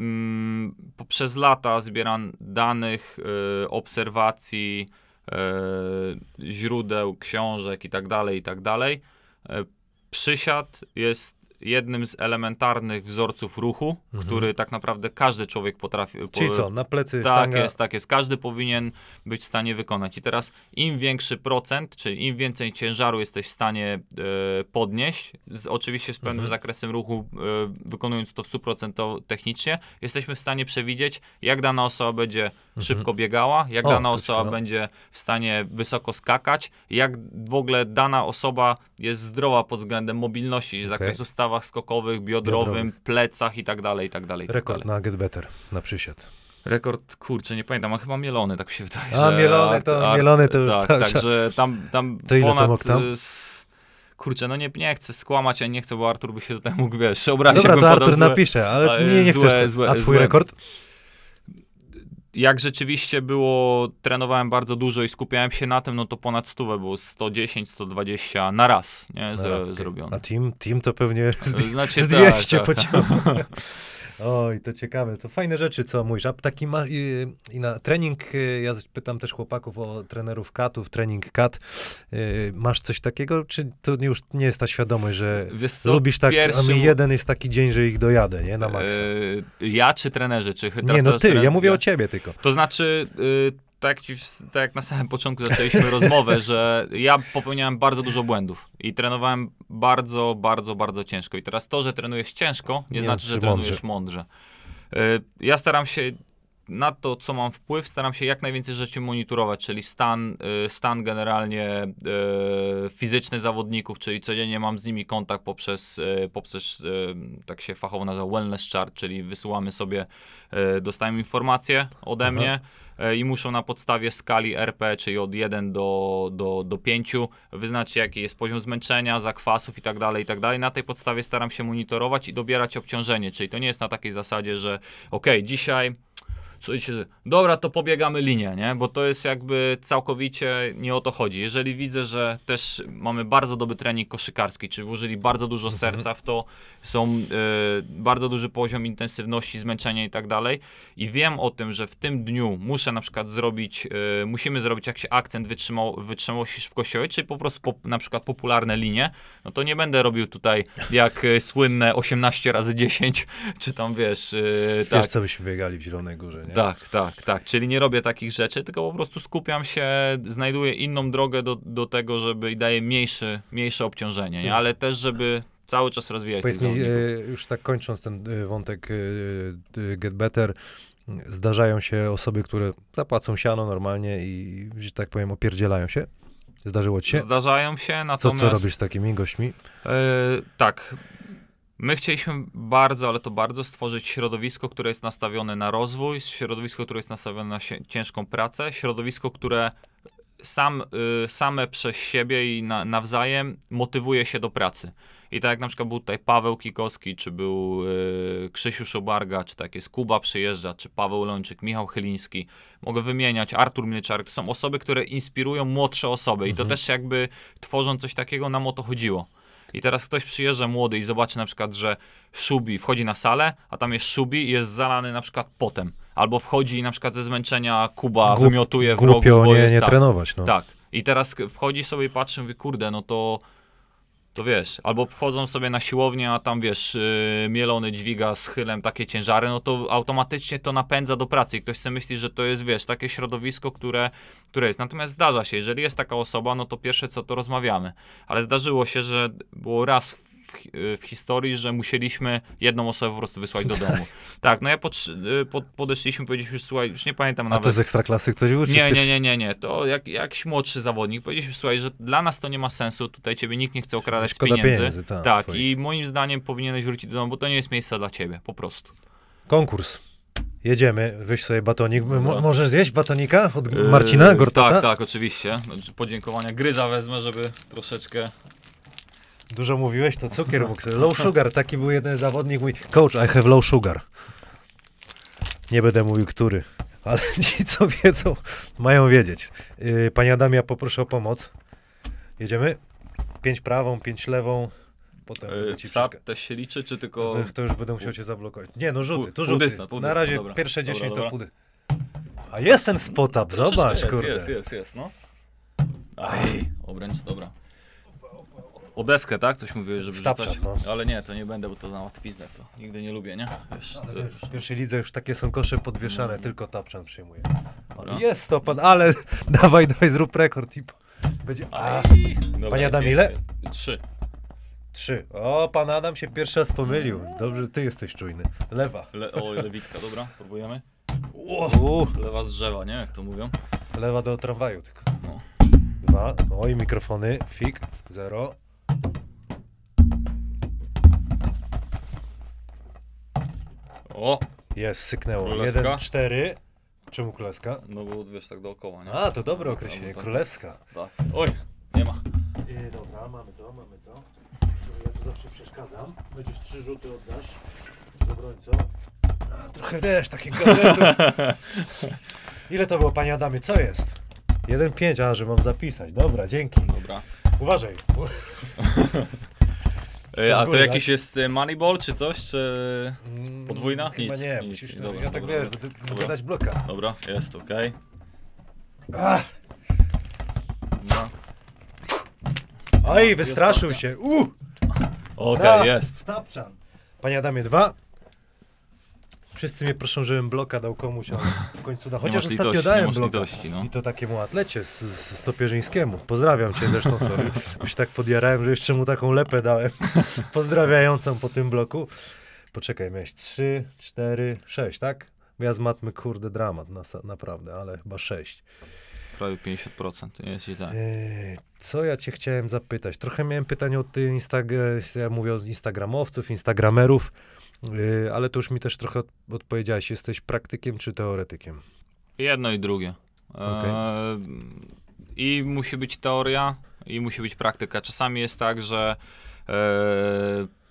mm, poprzez lata zbieran danych, y, obserwacji, y, źródeł, książek i tak dalej, i tak dalej. y, Przysiad jest jednym z elementarnych wzorców ruchu, który tak naprawdę każdy człowiek potrafi. Mhm. Czyli po- co, na plecy tak sztanga, jest, tak jest. Każdy powinien być w stanie wykonać. I teraz im większy procent, czyli im więcej ciężaru jesteś w stanie e, podnieść, z, oczywiście z pewnym Mhm. zakresem ruchu, e, wykonując to w 100% technicznie, jesteśmy w stanie przewidzieć, jak dana osoba będzie szybko biegała, jak Mhm. O, dana osoba ciekawe. będzie w stanie wysoko skakać, jak w ogóle dana osoba jest zdrowa pod względem mobilności, z zakresu stawach skokowych, biodrowym, Biodrowych. plecach i tak dalej, i tak dalej. tak rekord dalej. na Get Better, na przysiad. Rekord, kurczę, nie pamiętam, a chyba mielony, tak się wydaje. A, mielony to- mielony to już Tak, cały także tam, tam To ponad... tam? y, Kurczę, no nie, nie chcę skłamać, a nie chcę, bo Artur by się tutaj mógł, wiesz, obrazić, Dobra, to Artur złe- napisze, ale nie, nie złe- chcesz. złe- A twój złe. rekord? Jak rzeczywiście było, trenowałem bardzo dużo i skupiałem się na tym, no to ponad stówę było 110, 120 na raz, nie, Na z, raz, okej. zrobione. A team, team to pewnie z, Znaczy, z tak, 200 tak. Oj, to ciekawe. To fajne rzeczy, co mówisz. A taki ma, i, i na trening, y, ja pytam też chłopaków o trenerów katów, trening kat. Y, Masz coś takiego, czy to już nie jest ta świadomość, że Wiesz co, lubisz tak, a pierwszy mi mu- jeden jest taki dzień, że ich dojadę, nie? Na maksa. e, Ja czy trenerzy, czy teraz nie, no teraz ty, trener- ja mówię o ciebie tylko. To znaczy, y, tak, tak jak na samym początku zaczęliśmy rozmowę, że ja popełniałem bardzo dużo błędów i trenowałem bardzo, bardzo, bardzo ciężko. I teraz to, że trenujesz ciężko, nie, Nie znaczy, że znaczy trenujesz mądrze. Y, Ja staram się na to, co mam wpływ, staram się jak najwięcej rzeczy monitorować, czyli stan, y, stan generalnie y, fizyczny zawodników, czyli codziennie mam z nimi kontakt poprzez, y, poprzez tak się fachowo nazywa wellness chart, czyli wysyłamy sobie, dostajemy informacje ode Aha. mnie i muszą na podstawie skali RP, czyli od 1 do, do, do 5 wyznać jaki jest poziom zmęczenia, zakwasów i tak dalej, i tak dalej. Na tej podstawie staram się monitorować i dobierać obciążenie, czyli to nie jest na takiej zasadzie, że okej, dzisiaj Słuchajcie, dobra, to pobiegamy linię, nie? Bo to jest jakby całkowicie nie o to chodzi. Jeżeli widzę, że też mamy bardzo dobry trening koszykarski, czy włożyli bardzo dużo serca w to, są e, bardzo duży poziom intensywności, zmęczenia i tak dalej i wiem o tym, że w tym dniu muszę na przykład zrobić, e, musimy zrobić jakiś akcent wytrzymał, wytrzymałości szybkościowej, czyli po prostu po, na przykład popularne linie, no to nie będę robił tutaj jak e, słynne 18 razy 10, czy tam wiesz, e, Wiesz, tak, co byśmy biegali w Zielonej Górze, nie? tak, tak, tak. Czyli nie robię takich rzeczy, tylko po prostu skupiam się, znajduję inną drogę do, do tego, żeby i daję mniejsze, mniejsze obciążenie, nie? ale też, żeby cały czas rozwijać Powiedz mi, e, już tak kończąc ten e, wątek e, Get Better, zdarzają się osoby, które zapłacą siano normalnie i, że tak powiem, opierdzielają się? Zdarzyło ci się? Zdarzają się, Co, natomiast... co robisz z takimi gośćmi? E, tak. My chcieliśmy bardzo, ale to bardzo stworzyć środowisko, które jest nastawione na rozwój, środowisko, które jest nastawione na ciężką pracę, środowisko, które sam, y, same przez siebie i na, nawzajem motywuje się do pracy. I tak jak na przykład był tutaj Paweł Kikowski, czy był y, Krzysiu Szobarga, czy tak jest Kuba przyjeżdża, czy Paweł Lączyk, Michał Chyliński, mogę wymieniać, Artur Mleczarek, to są osoby, które inspirują młodsze osoby i to też jakby tworzą coś takiego, nam o to chodziło. I teraz ktoś przyjeżdża młody i zobaczy na przykład, że Szubi wchodzi na salę, a tam jest Szubi i jest zalany na przykład potem. Albo wchodzi i na przykład ze zmęczenia Kuba Głup- wymiotuje w rogu, bo nie, jest nie tak. trenować, no. Tak. I teraz wchodzi sobie i patrzy, mówi, kurde, no to, to wiesz, albo wchodzą sobie na siłownię, a tam wiesz, yy, mielony dźwiga z chylem takie ciężary, no to automatycznie to napędza do pracy i ktoś sobie myśli, że to jest, wiesz, takie środowisko, które, które jest. Natomiast zdarza się, jeżeli jest taka osoba, no to pierwsze co to rozmawiamy. Ale zdarzyło się, że było raz w, hi- w historii, że musieliśmy jedną osobę po prostu wysłać do domu. Tak, no ja podsz- y, pod, podeszliśmy, powiedzieliśmy, słuchaj, już nie pamiętam A nawet. to z ekstraklasy ktoś był? Nie, nie, nie, nie, nie. To jak, jakiś młodszy zawodnik. Powiedzieliśmy, słuchaj, że dla nas to nie ma sensu, tutaj ciebie nikt nie chce okradać Szkoda pieniędzy. pieniędzy, tak, tak, twoich. i moim zdaniem powinieneś wrócić do domu, bo to nie jest miejsce dla ciebie, po prostu. Konkurs. Jedziemy, weź sobie batonik. Mo- Dobra. możesz zjeść batonika od Marcina Yy, Gortata? Tak, tak, oczywiście. Znaczy, Podziękowania. Gryza wezmę, żeby troszeczkę... Dużo mówiłeś, to cukier mógł sobie. Low sugar, taki był jeden zawodnik mój. Coach, I have low sugar. Nie będę mówił, który. Ale ci, co wiedzą, mają wiedzieć. Yy, Panie Adamie, ja poproszę o pomoc. Jedziemy? Pięć prawą, pięć lewą. Potem Yy, ci psa też się liczy, czy tylko... To już będę musiał cię zablokować. Nie, no rzuty, tu rzuty. dystans, pół Na razie dobra. pierwsze Dobra, 10 to pudy. A jest ten spot-up, zobacz, jest, kurde. Jest, jest, jest, no. Aj, obręcz, dobra. O deskę, tak? Coś mówiłeś, żeby Wtapczan, rzucać? no. Ale nie, to nie będę, bo to na łatwiznę, to nigdy nie lubię, nie? Wiesz, to... wiesz, w pierwszej lidze już takie są kosze podwieszane, tylko Tapczan przyjmuje. No. jest to pan, ale dawaj, dawaj, zrób rekord i po- będzie... A, Aj. Dobra, Panie Adam, pięć ile? Trzy. trzy. O, pan Adam się pierwszy raz pomylił. Dobrze, ty jesteś czujny. Lewa. Le o, lewitka, dobra, próbujemy. U, Lewa z drzewa, nie? Jak to mówią. lewa do tramwaju tylko. No. Dwa. Oj, mikrofony. Fik. Zero. O, Jest, syknęło. Królewska? Jeden, cztery. Czemu królewska? no bo wiesz, tak dookoła, nie? A, to dobre określenie. tak. Królewska. Tak. Oj, nie ma. I, dobra, mamy to, mamy to. Ja tu zawsze przeszkadzam. Będziesz trzy rzuty oddasz z obrońcą. A, trochę też takich gadżetów. Ile to było, panie Adamie? Co jest? 1,5, a że mam zapisać. Dobra, dzięki. Dobra. Uważaj. E, a to góry, jakiś tak? jest e, Moneyball czy coś, czy... Mm, Podwójna? Chyba Nic, nie, nic, musisz, dobra, ja tak dobra, wiesz, dobra. Dobra. będę dać bloka. Dobra, jest, okej. Ach, Dobra. oj, wystraszył się. Uh, Okej, A. jest. Tapczan. Panie Adamie, dwa. Wszyscy mnie proszą, żebym bloka dał komuś, ale w końcu da. Chociaż masz ostatnio litości, dałem masz bloka. litości, no. I to takiemu atlecie z, z Stopierzyńskiemu. Pozdrawiam cię zresztą, sorry. Już tak podjarałem, że jeszcze mu taką lepę dałem. Pozdrawiającą po tym bloku. Poczekaj, miałeś trzy, cztery, sześć, tak? Bo ja z matmy, kurde, dramat, na, naprawdę, ale chyba sześć. Prawie 50%, nie jest źle. Eee, Co ja cię chciałem zapytać? Trochę miałem pytanie od tych Instag- ja mówię od instagramowców, instagramerów, ale to już mi też trochę od- odpowiedziałeś. Jesteś praktykiem czy teoretykiem? Jedno i drugie. Okej. E, I musi być teoria, i musi być praktyka. Czasami jest tak, że e,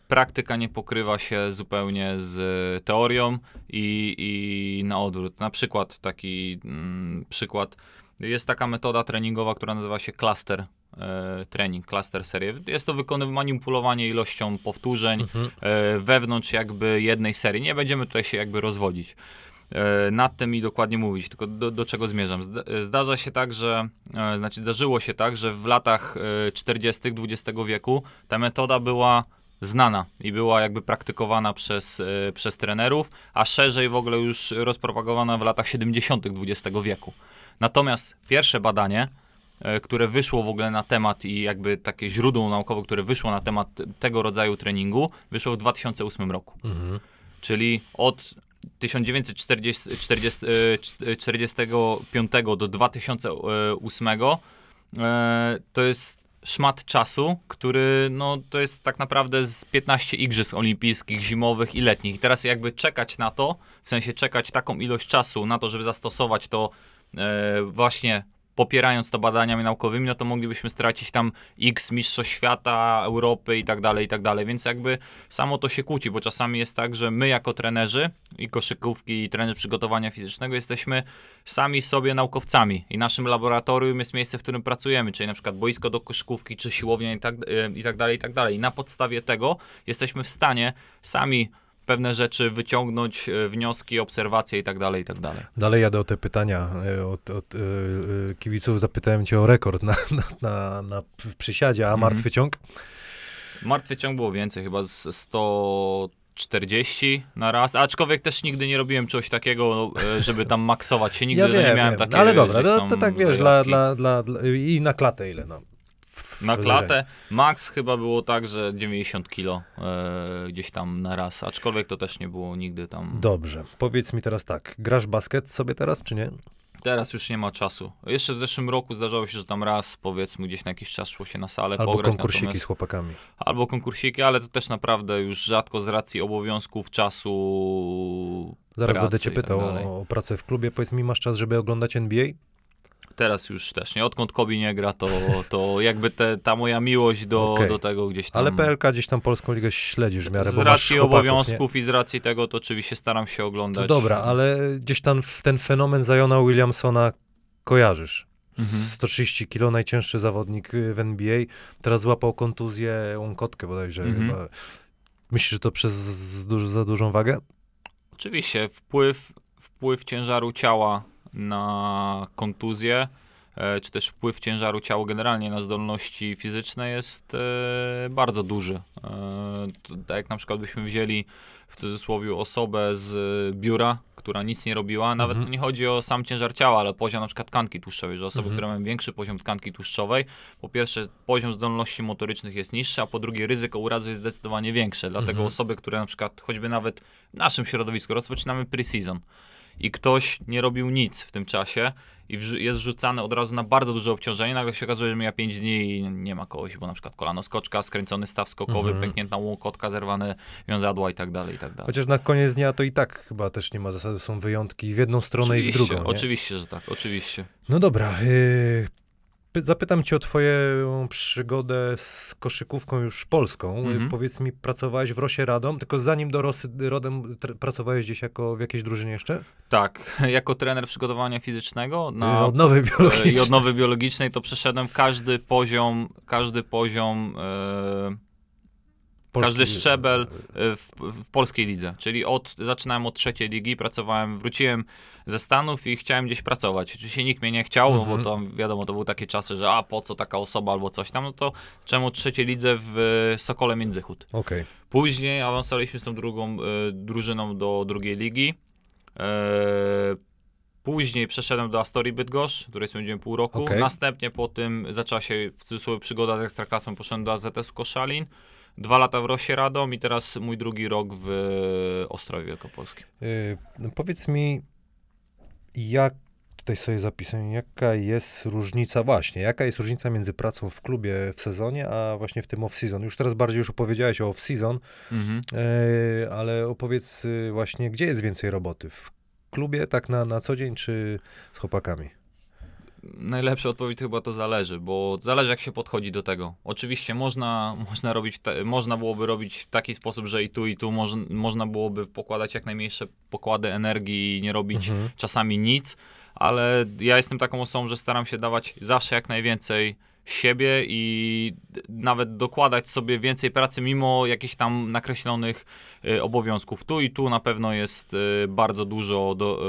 praktyka nie pokrywa się zupełnie z teorią i, i na odwrót. Na przykład taki mm, przykład. Jest taka metoda treningowa, która nazywa się cluster e, trening, cluster serie. Jest to wykonywane manipulowanie ilością powtórzeń e, wewnątrz jakby jednej serii. Nie będziemy tutaj się jakby rozwodzić e, nad tym i dokładnie mówić, tylko do, do czego zmierzam. Zda, zdarza się tak, że, e, znaczy zdarzyło się tak, że w latach e, 40. XX wieku ta metoda była znana i była jakby praktykowana przez, e, przez trenerów, a szerzej w ogóle już rozpropagowana w latach 70. XX wieku. Natomiast pierwsze badanie, które wyszło w ogóle na temat i jakby takie źródło naukowe, które wyszło na temat tego rodzaju treningu, wyszło w 2008 roku. Mhm. Czyli od 1945 do 2008 e, to jest szmat czasu, który no to jest tak naprawdę z 15 igrzysk olimpijskich, zimowych i letnich. I teraz jakby czekać na to, w sensie czekać taką ilość czasu na to, żeby zastosować to e, właśnie popierając to badaniami naukowymi, no to moglibyśmy stracić tam x mistrzostw świata, Europy i tak dalej, i tak dalej. Więc jakby samo to się kłóci, bo czasami jest tak, że my jako trenerzy i koszykówki i trener przygotowania fizycznego jesteśmy sami sobie naukowcami i naszym laboratorium jest miejsce, w którym pracujemy, czyli na przykład boisko do koszykówki, czy siłownia i tak, e, i tak dalej, i tak dalej. I na podstawie tego jesteśmy w stanie sami pewne rzeczy wyciągnąć, e, wnioski, obserwacje i tak dalej, i tak dalej. Dalej jadę o te pytania e, od, od e, kibiców. Zapytałem cię o rekord na, na, na, na przysiadzie, a Mhm. martwy ciąg? Martwy ciąg było więcej, chyba z 140 na raz, aczkolwiek też nigdy nie robiłem czegoś takiego, e, żeby tam maksować się, nigdy ja wiem, nie miałem wiem. takiej Ale dobra, to, to tak wiesz, dla, dla, dla... I na klatę ile, no? Na klatę max chyba było tak, że 90 kilo e, gdzieś tam na raz, aczkolwiek to też nie było nigdy tam. Dobrze, powiedz mi teraz tak, grasz basket sobie teraz, czy nie? Teraz już nie ma czasu. Jeszcze w zeszłym roku zdarzało się, że tam raz powiedzmy gdzieś na jakiś czas szło się na salę Albo pograć. konkursiki natomiast- z chłopakami. Albo konkursiki, ale to też naprawdę już rzadko z racji obowiązków, czasu. Zaraz pracy będę cię tak pytał dalej. o, o pracę w klubie. Powiedz mi, masz czas, żeby oglądać NBA? Teraz już też nie. Odkąd Kobi nie gra, to, to jakby te, ta moja miłość do, Okej. do tego gdzieś tam. Ale PLK gdzieś tam Polską Ligę śledzisz w miarę, z racji chłopaków, obowiązków i z racji tego, to oczywiście staram się Nie? oglądać. To dobra, ale gdzieś tam w ten fenomen Zajona Williamsona kojarzysz. Mhm. 130 kilo, najcięższy zawodnik w NBA. Teraz złapał kontuzję, łąkotkę bodajże Mhm. chyba. Myślisz, że to przez za dużą wagę? Oczywiście wpływ, wpływ ciężaru ciała na kontuzję e, czy też wpływ ciężaru ciała generalnie na zdolności fizyczne jest e, bardzo duży. E, tak jak na przykład byśmy wzięli w cudzysłowie osobę z biura, która nic nie robiła, nawet Mhm. nie chodzi o sam ciężar ciała, ale poziom na przykład tkanki tłuszczowej, że osoby, Mhm. które mają większy poziom tkanki tłuszczowej, po pierwsze poziom zdolności motorycznych jest niższy, a po drugie ryzyko urazu jest zdecydowanie większe. Dlatego Mhm. osoby, które na przykład choćby nawet w naszym środowisku rozpoczynamy pre-season i ktoś nie robił nic w tym czasie i jest wrzucany od razu na bardzo duże obciążenie, nagle się okazuje, że mija 5 dni i nie ma kogoś, bo na przykład kolano skoczka, skręcony staw skokowy, Mhm. pęknięta łokotka, zerwane wiązadła i tak dalej, i tak dalej. Chociaż na koniec dnia to i tak chyba też nie ma zasady, są wyjątki w jedną stronę i w Oczywiście, drugą. Nie? oczywiście, że tak, oczywiście. No dobra. Yy, zapytam cię o twoją przygodę z koszykówką już polską. Mhm. Powiedz mi, pracowałeś w Rosie Radom, tylko zanim do Rosy Rodem pracowałeś gdzieś jako w jakiejś drużynie jeszcze? Tak, jako trener przygotowania fizycznego na odnowy biologicznej. i odnowy biologicznej to przeszedłem każdy poziom, każdy poziom e, każdy szczebel e, w, w polskiej lidze. Czyli od, zaczynałem od trzeciej ligi, pracowałem, wróciłem ze Stanów i chciałem gdzieś pracować. Oczywiście nikt mnie nie chciał, no Mhm. bo to wiadomo, to były takie czasy, że a po co taka osoba albo coś tam, no to czemu trzeciej lidze w e, Sokole Międzychód. Okej. Później awansowaliśmy z tą drugą e, drużyną do drugiej ligi. E, później przeszedłem do Astorii Bydgoszcz, której spędziłem pół roku. Okej. Następnie po tym zaczęła się w cudzysłowie przygoda z Ekstraklasą, poszedłem do AZS Koszalin. Dwa lata w Rosie Radom i teraz mój drugi rok w e, Ostrowie Wielkopolskim. Yy, no powiedz mi, jak tutaj sobie zapisałem, jaka jest różnica właśnie, jaka jest różnica między pracą w klubie w sezonie, a właśnie w tym off-season? Już teraz bardziej już opowiedziałeś o off-season, Mhm. yy, ale opowiedz właśnie, gdzie jest więcej roboty? W klubie tak na, na co dzień, czy z chłopakami? Najlepsza odpowiedź chyba to zależy, bo zależy jak się podchodzi do tego. Oczywiście można, można robić, te, można byłoby robić w taki sposób, że i tu i tu moż, można byłoby pokładać jak najmniejsze pokłady energii i nie robić Mhm. czasami nic, ale ja jestem taką osobą, że staram się dawać zawsze jak najwięcej siebie i nawet dokładać sobie więcej pracy mimo jakichś tam nakreślonych y, obowiązków. Tu i tu na pewno jest y, bardzo dużo do,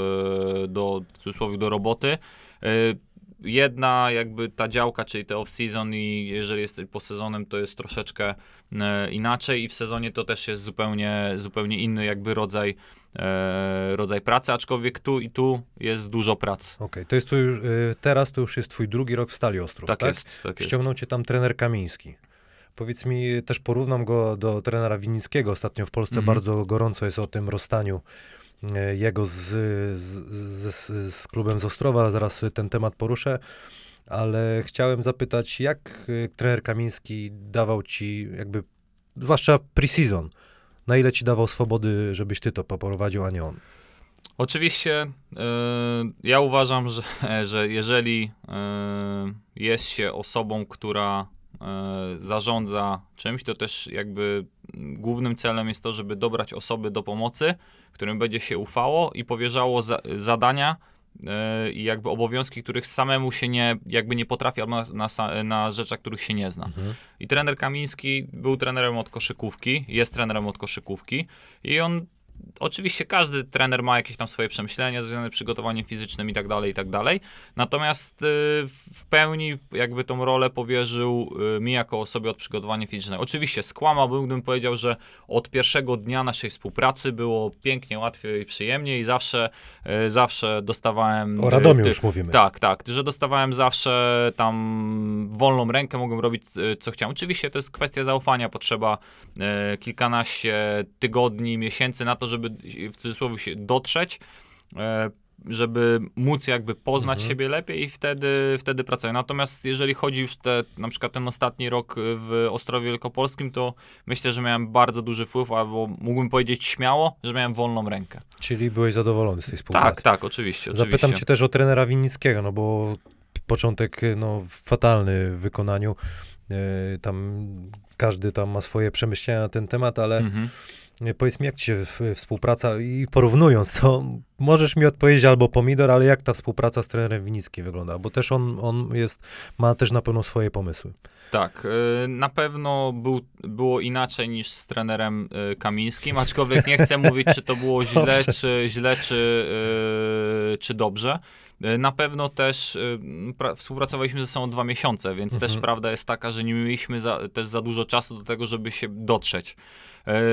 y, do w cudzysłowie do roboty. Jedna jakby ta działka, czyli te off-season i jeżeli jest po sezonem, to jest troszeczkę e, inaczej i w sezonie to też jest zupełnie, zupełnie inny jakby rodzaj, e, rodzaj pracy, aczkolwiek tu i tu jest dużo prac. Okej, to jest tu już, yy, teraz to już jest twój drugi rok w Stali Ostrów, Tak, tak? jest, tak jest. Ściągnął cię tam trener Kamiński. Powiedz mi, też porównam go do trenera Winnickiego. Ostatnio w Polsce Mhm. bardzo gorąco jest o tym rozstaniu e, jego z, z, z, z, klubem z Ostrowa. Zaraz ten temat poruszę. Ale chciałem zapytać, jak e, trener Kamiński dawał ci jakby, zwłaszcza pre-season, na ile ci dawał swobody, żebyś ty to poprowadził, a nie on? Oczywiście e, ja uważam, że, że jeżeli e, jest się osobą, która e, zarządza czymś, to też jakby głównym celem jest to, żeby dobrać osoby do pomocy, którym będzie się ufało i powierzało za, zadania e, i jakby obowiązki, których samemu się nie, jakby nie potrafi, albo na, na, na rzeczach, których się nie zna. I trener Kamiński był trenerem od koszykówki, jest trenerem od koszykówki i on oczywiście każdy trener ma jakieś tam swoje przemyślenia związane z przygotowaniem fizycznym i tak dalej, i tak dalej. Natomiast y, w pełni jakby tą rolę powierzył y, mi jako osobie od przygotowania fizycznego. Oczywiście skłamałbym, gdybym powiedział, że od pierwszego dnia naszej współpracy było pięknie, łatwiej i przyjemnie i zawsze, y, zawsze dostawałem... O Radomiu y, już mówimy. tak, tak, że dostawałem zawsze tam wolną rękę, mogłem robić co chciałem. Oczywiście to jest kwestia zaufania, potrzeba kilkanaście tygodni, miesięcy na to, żeby w cudzysłowie się dotrzeć, e, żeby móc jakby poznać Mhm. siebie lepiej i wtedy, wtedy pracuję. Natomiast jeżeli chodzi już te, na przykład ten ostatni rok w Ostrowie Wielkopolskim, to myślę, że miałem bardzo duży wpływ, albo mógłbym powiedzieć śmiało, że miałem wolną rękę. Czyli byłeś zadowolony z tej współpracy? Tak, tak, oczywiście. oczywiście. Zapytam cię też o trenera Winnickiego, no bo początek no, fatalny w wykonaniu. E, tam każdy tam ma swoje przemyślenia na ten temat, ale Mhm. E, powiedz mi, jak ci się współpraca i porównując to, możesz mi odpowiedzieć albo pomidor, ale jak ta współpraca z trenerem Winickim wygląda? Bo też on, on jest, ma też na pewno swoje pomysły. Tak, y, na pewno był, było inaczej niż z trenerem y, Kamińskim, aczkolwiek nie chcę mówić, czy to było źle, Dobrze. czy źle, czy, czy dobrze. Na pewno też pra- współpracowaliśmy ze sobą dwa miesiące, więc Mhm. też prawda jest taka, że nie mieliśmy za, też za dużo czasu do tego, żeby się dotrzeć.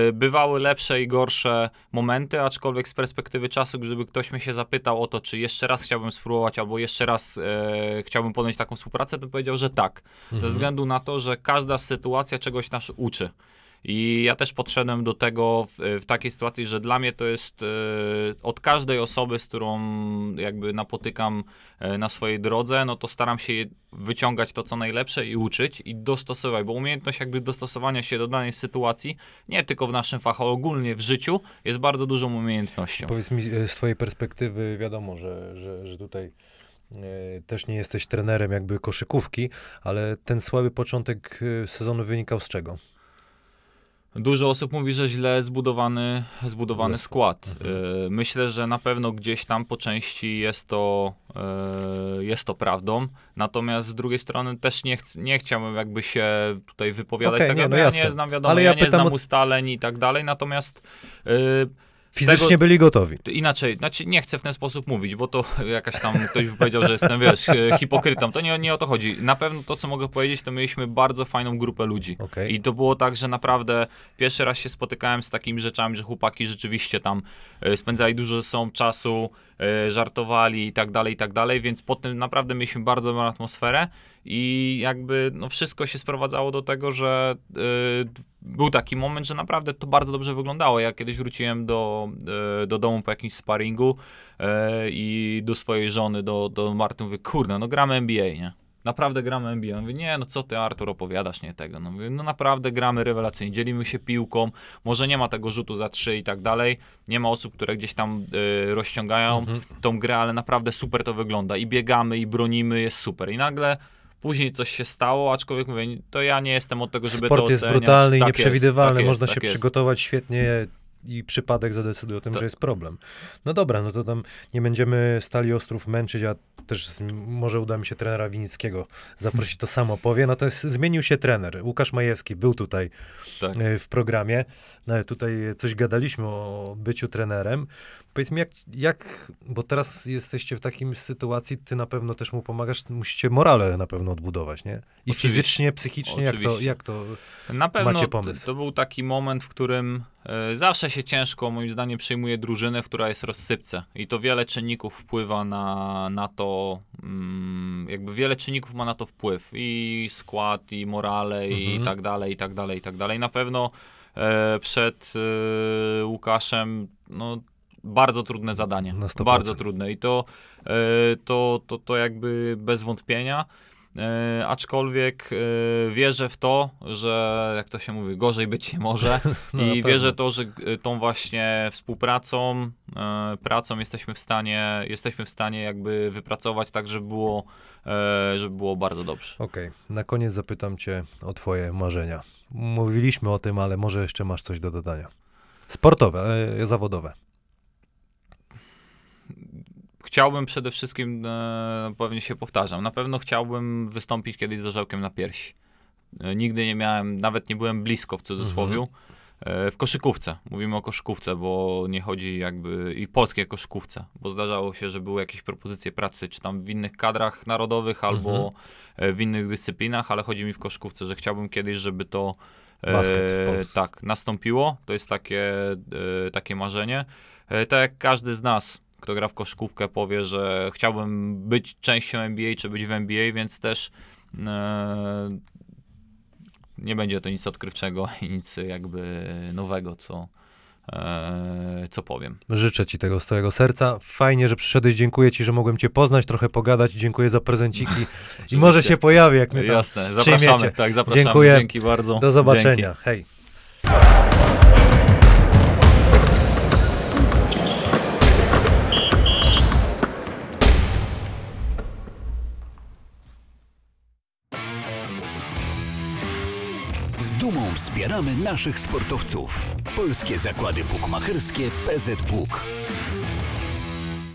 Y, Bywały lepsze i gorsze momenty, aczkolwiek z perspektywy czasu, gdyby ktoś mnie się zapytał o to, czy jeszcze raz chciałbym spróbować, albo jeszcze raz e, chciałbym podjąć taką współpracę, to powiedział, że tak. Ze względu na to, że każda sytuacja czegoś nas uczy. I ja też podszedłem do tego w, w takiej sytuacji, że dla mnie to jest e, od każdej osoby, z którą jakby napotykam e, na swojej drodze, no to staram się wyciągać to, co najlepsze i uczyć i dostosować, bo umiejętność jakby dostosowania się do danej sytuacji, nie tylko w naszym fachu, ogólnie w życiu, jest bardzo dużą umiejętnością. Powiedz mi e, z twojej perspektywy, wiadomo, że, że, że tutaj też nie jesteś trenerem jakby koszykówki, ale ten słaby początek sezonu wynikał z czego? Dużo osób mówi, że źle zbudowany, zbudowany skład. Mhm. Y, Myślę, że na pewno gdzieś tam po części jest to, y, jest to prawdą. Natomiast z drugiej strony też nie, chc- nie chciałbym jakby się tutaj wypowiadać Okej, tego, nie, no ja jasne. nie znam, wiadomo, Ale ja, ja nie znam o- ustaleń i tak dalej. Natomiast y, Fizycznie Tego- byli gotowi. to inaczej, znaczy nie chcę w ten sposób mówić, bo to jakaś tam ktoś by powiedział, że jestem, wiesz, hipokrytą. To nie, nie o to chodzi. Na pewno to, co mogę powiedzieć, to mieliśmy bardzo fajną grupę ludzi. Okej. I to było tak, że naprawdę pierwszy raz się spotykałem z takimi rzeczami, że chłopaki rzeczywiście tam e, spędzali dużo ze sobą czasu, żartowali i tak dalej, i tak dalej, więc potem naprawdę mieliśmy bardzo dobrą atmosferę i jakby no, wszystko się sprowadzało do tego, że e, był taki moment, że naprawdę to bardzo dobrze wyglądało. Ja kiedyś wróciłem do, e, do domu po jakimś sparingu e, i do swojej żony, do, do Marty mówię, kurde, no gramy NBA, nie? Naprawdę gramy NBA. On mówi, nie, no co ty Artur opowiadasz, nie tego. No, mówię, no naprawdę gramy rewelacyjnie, dzielimy się piłką, może nie ma tego rzutu za trzy i tak dalej, nie ma osób, które gdzieś tam y, rozciągają Mhm. tą grę, ale naprawdę super to wygląda i biegamy i bronimy, jest super. I nagle później coś się stało, aczkolwiek mówię, to ja nie jestem od tego, żeby Sport to jest oceniać. brutalny i Tak jest, nieprzewidywalny. tak jest, Można tak się jest. przygotować świetnie i przypadek zadecyduje o tym, To- że jest problem. No dobra, no to tam nie będziemy Stali Ostrów męczyć, a też z, może uda mi się trenera Winickiego zaprosić, to samo powie. Natomiast zmienił się trener. Łukasz Majewski był tutaj Tak. e, w programie. No, tutaj coś gadaliśmy o byciu trenerem. Powiedz mi, jak, jak, bo teraz jesteście w takim sytuacji, ty na pewno też mu pomagasz, musicie morale na pewno odbudować, nie? I Oczywiście. fizycznie, psychicznie, jak to, Oczywiście. jak to Na pewno Macie to, pomysł. to był taki moment, w którym e, zawsze się ciężko, moim zdaniem, przyjmuje drużynę, która jest rozsypce. I to wiele czynników wpływa na, na to, mm, jakby wiele czynników ma na to wpływ. I skład, i morale, i Mhm. tak dalej, i tak dalej, i tak dalej. Na pewno e, przed e, Łukaszem, no bardzo trudne zadanie. Na 100%. Bardzo trudne. I to, e, to, to, to jakby bez wątpienia. E, aczkolwiek e, wierzę w to, że jak to się mówi, gorzej być nie może. No, I wierzę to, że e, tą właśnie współpracą, e, pracą jesteśmy w stanie, jesteśmy w stanie jakby wypracować tak, żeby było, e, żeby było bardzo dobrze. Okej, na koniec zapytam cię o twoje marzenia. Mówiliśmy o tym, ale może jeszcze masz coś do dodania. Sportowe, zawodowe. Chciałbym przede wszystkim, e, pewnie się powtarzam, na pewno chciałbym wystąpić kiedyś z orzełkiem na piersi. E, nigdy nie miałem, nawet nie byłem blisko w cudzysłowie. E, w koszykówce, mówimy o koszykówce, bo nie chodzi jakby i polskiej koszykówce, bo zdarzało się, że były jakieś propozycje pracy, czy tam w innych kadrach narodowych, albo e, w innych dyscyplinach, ale chodzi mi w koszykówce, że chciałbym kiedyś, żeby to e, tak, nastąpiło. To jest takie, takie marzenie. Tak jak każdy z nas, kto gra w koszykówkę, powie, że chciałbym być częścią NBA, czy być w NBA, więc też e, nie będzie to nic odkrywczego i nic jakby nowego, co, e, co powiem. Życzę ci tego z całego serca. Fajnie, że przyszedłeś. Dziękuję ci, że mogłem cię poznać, trochę pogadać. Dziękuję za prezenciki. I może się pojawi, jak my tam. Jasne, zapraszamy, przyjmiecie. tak, zapraszamy. Dziękuję. Dzięki bardzo. Do zobaczenia. Dzięki. Hej. Wspieramy naszych sportowców. Polskie Zakłady Bukmacherskie PZBuk.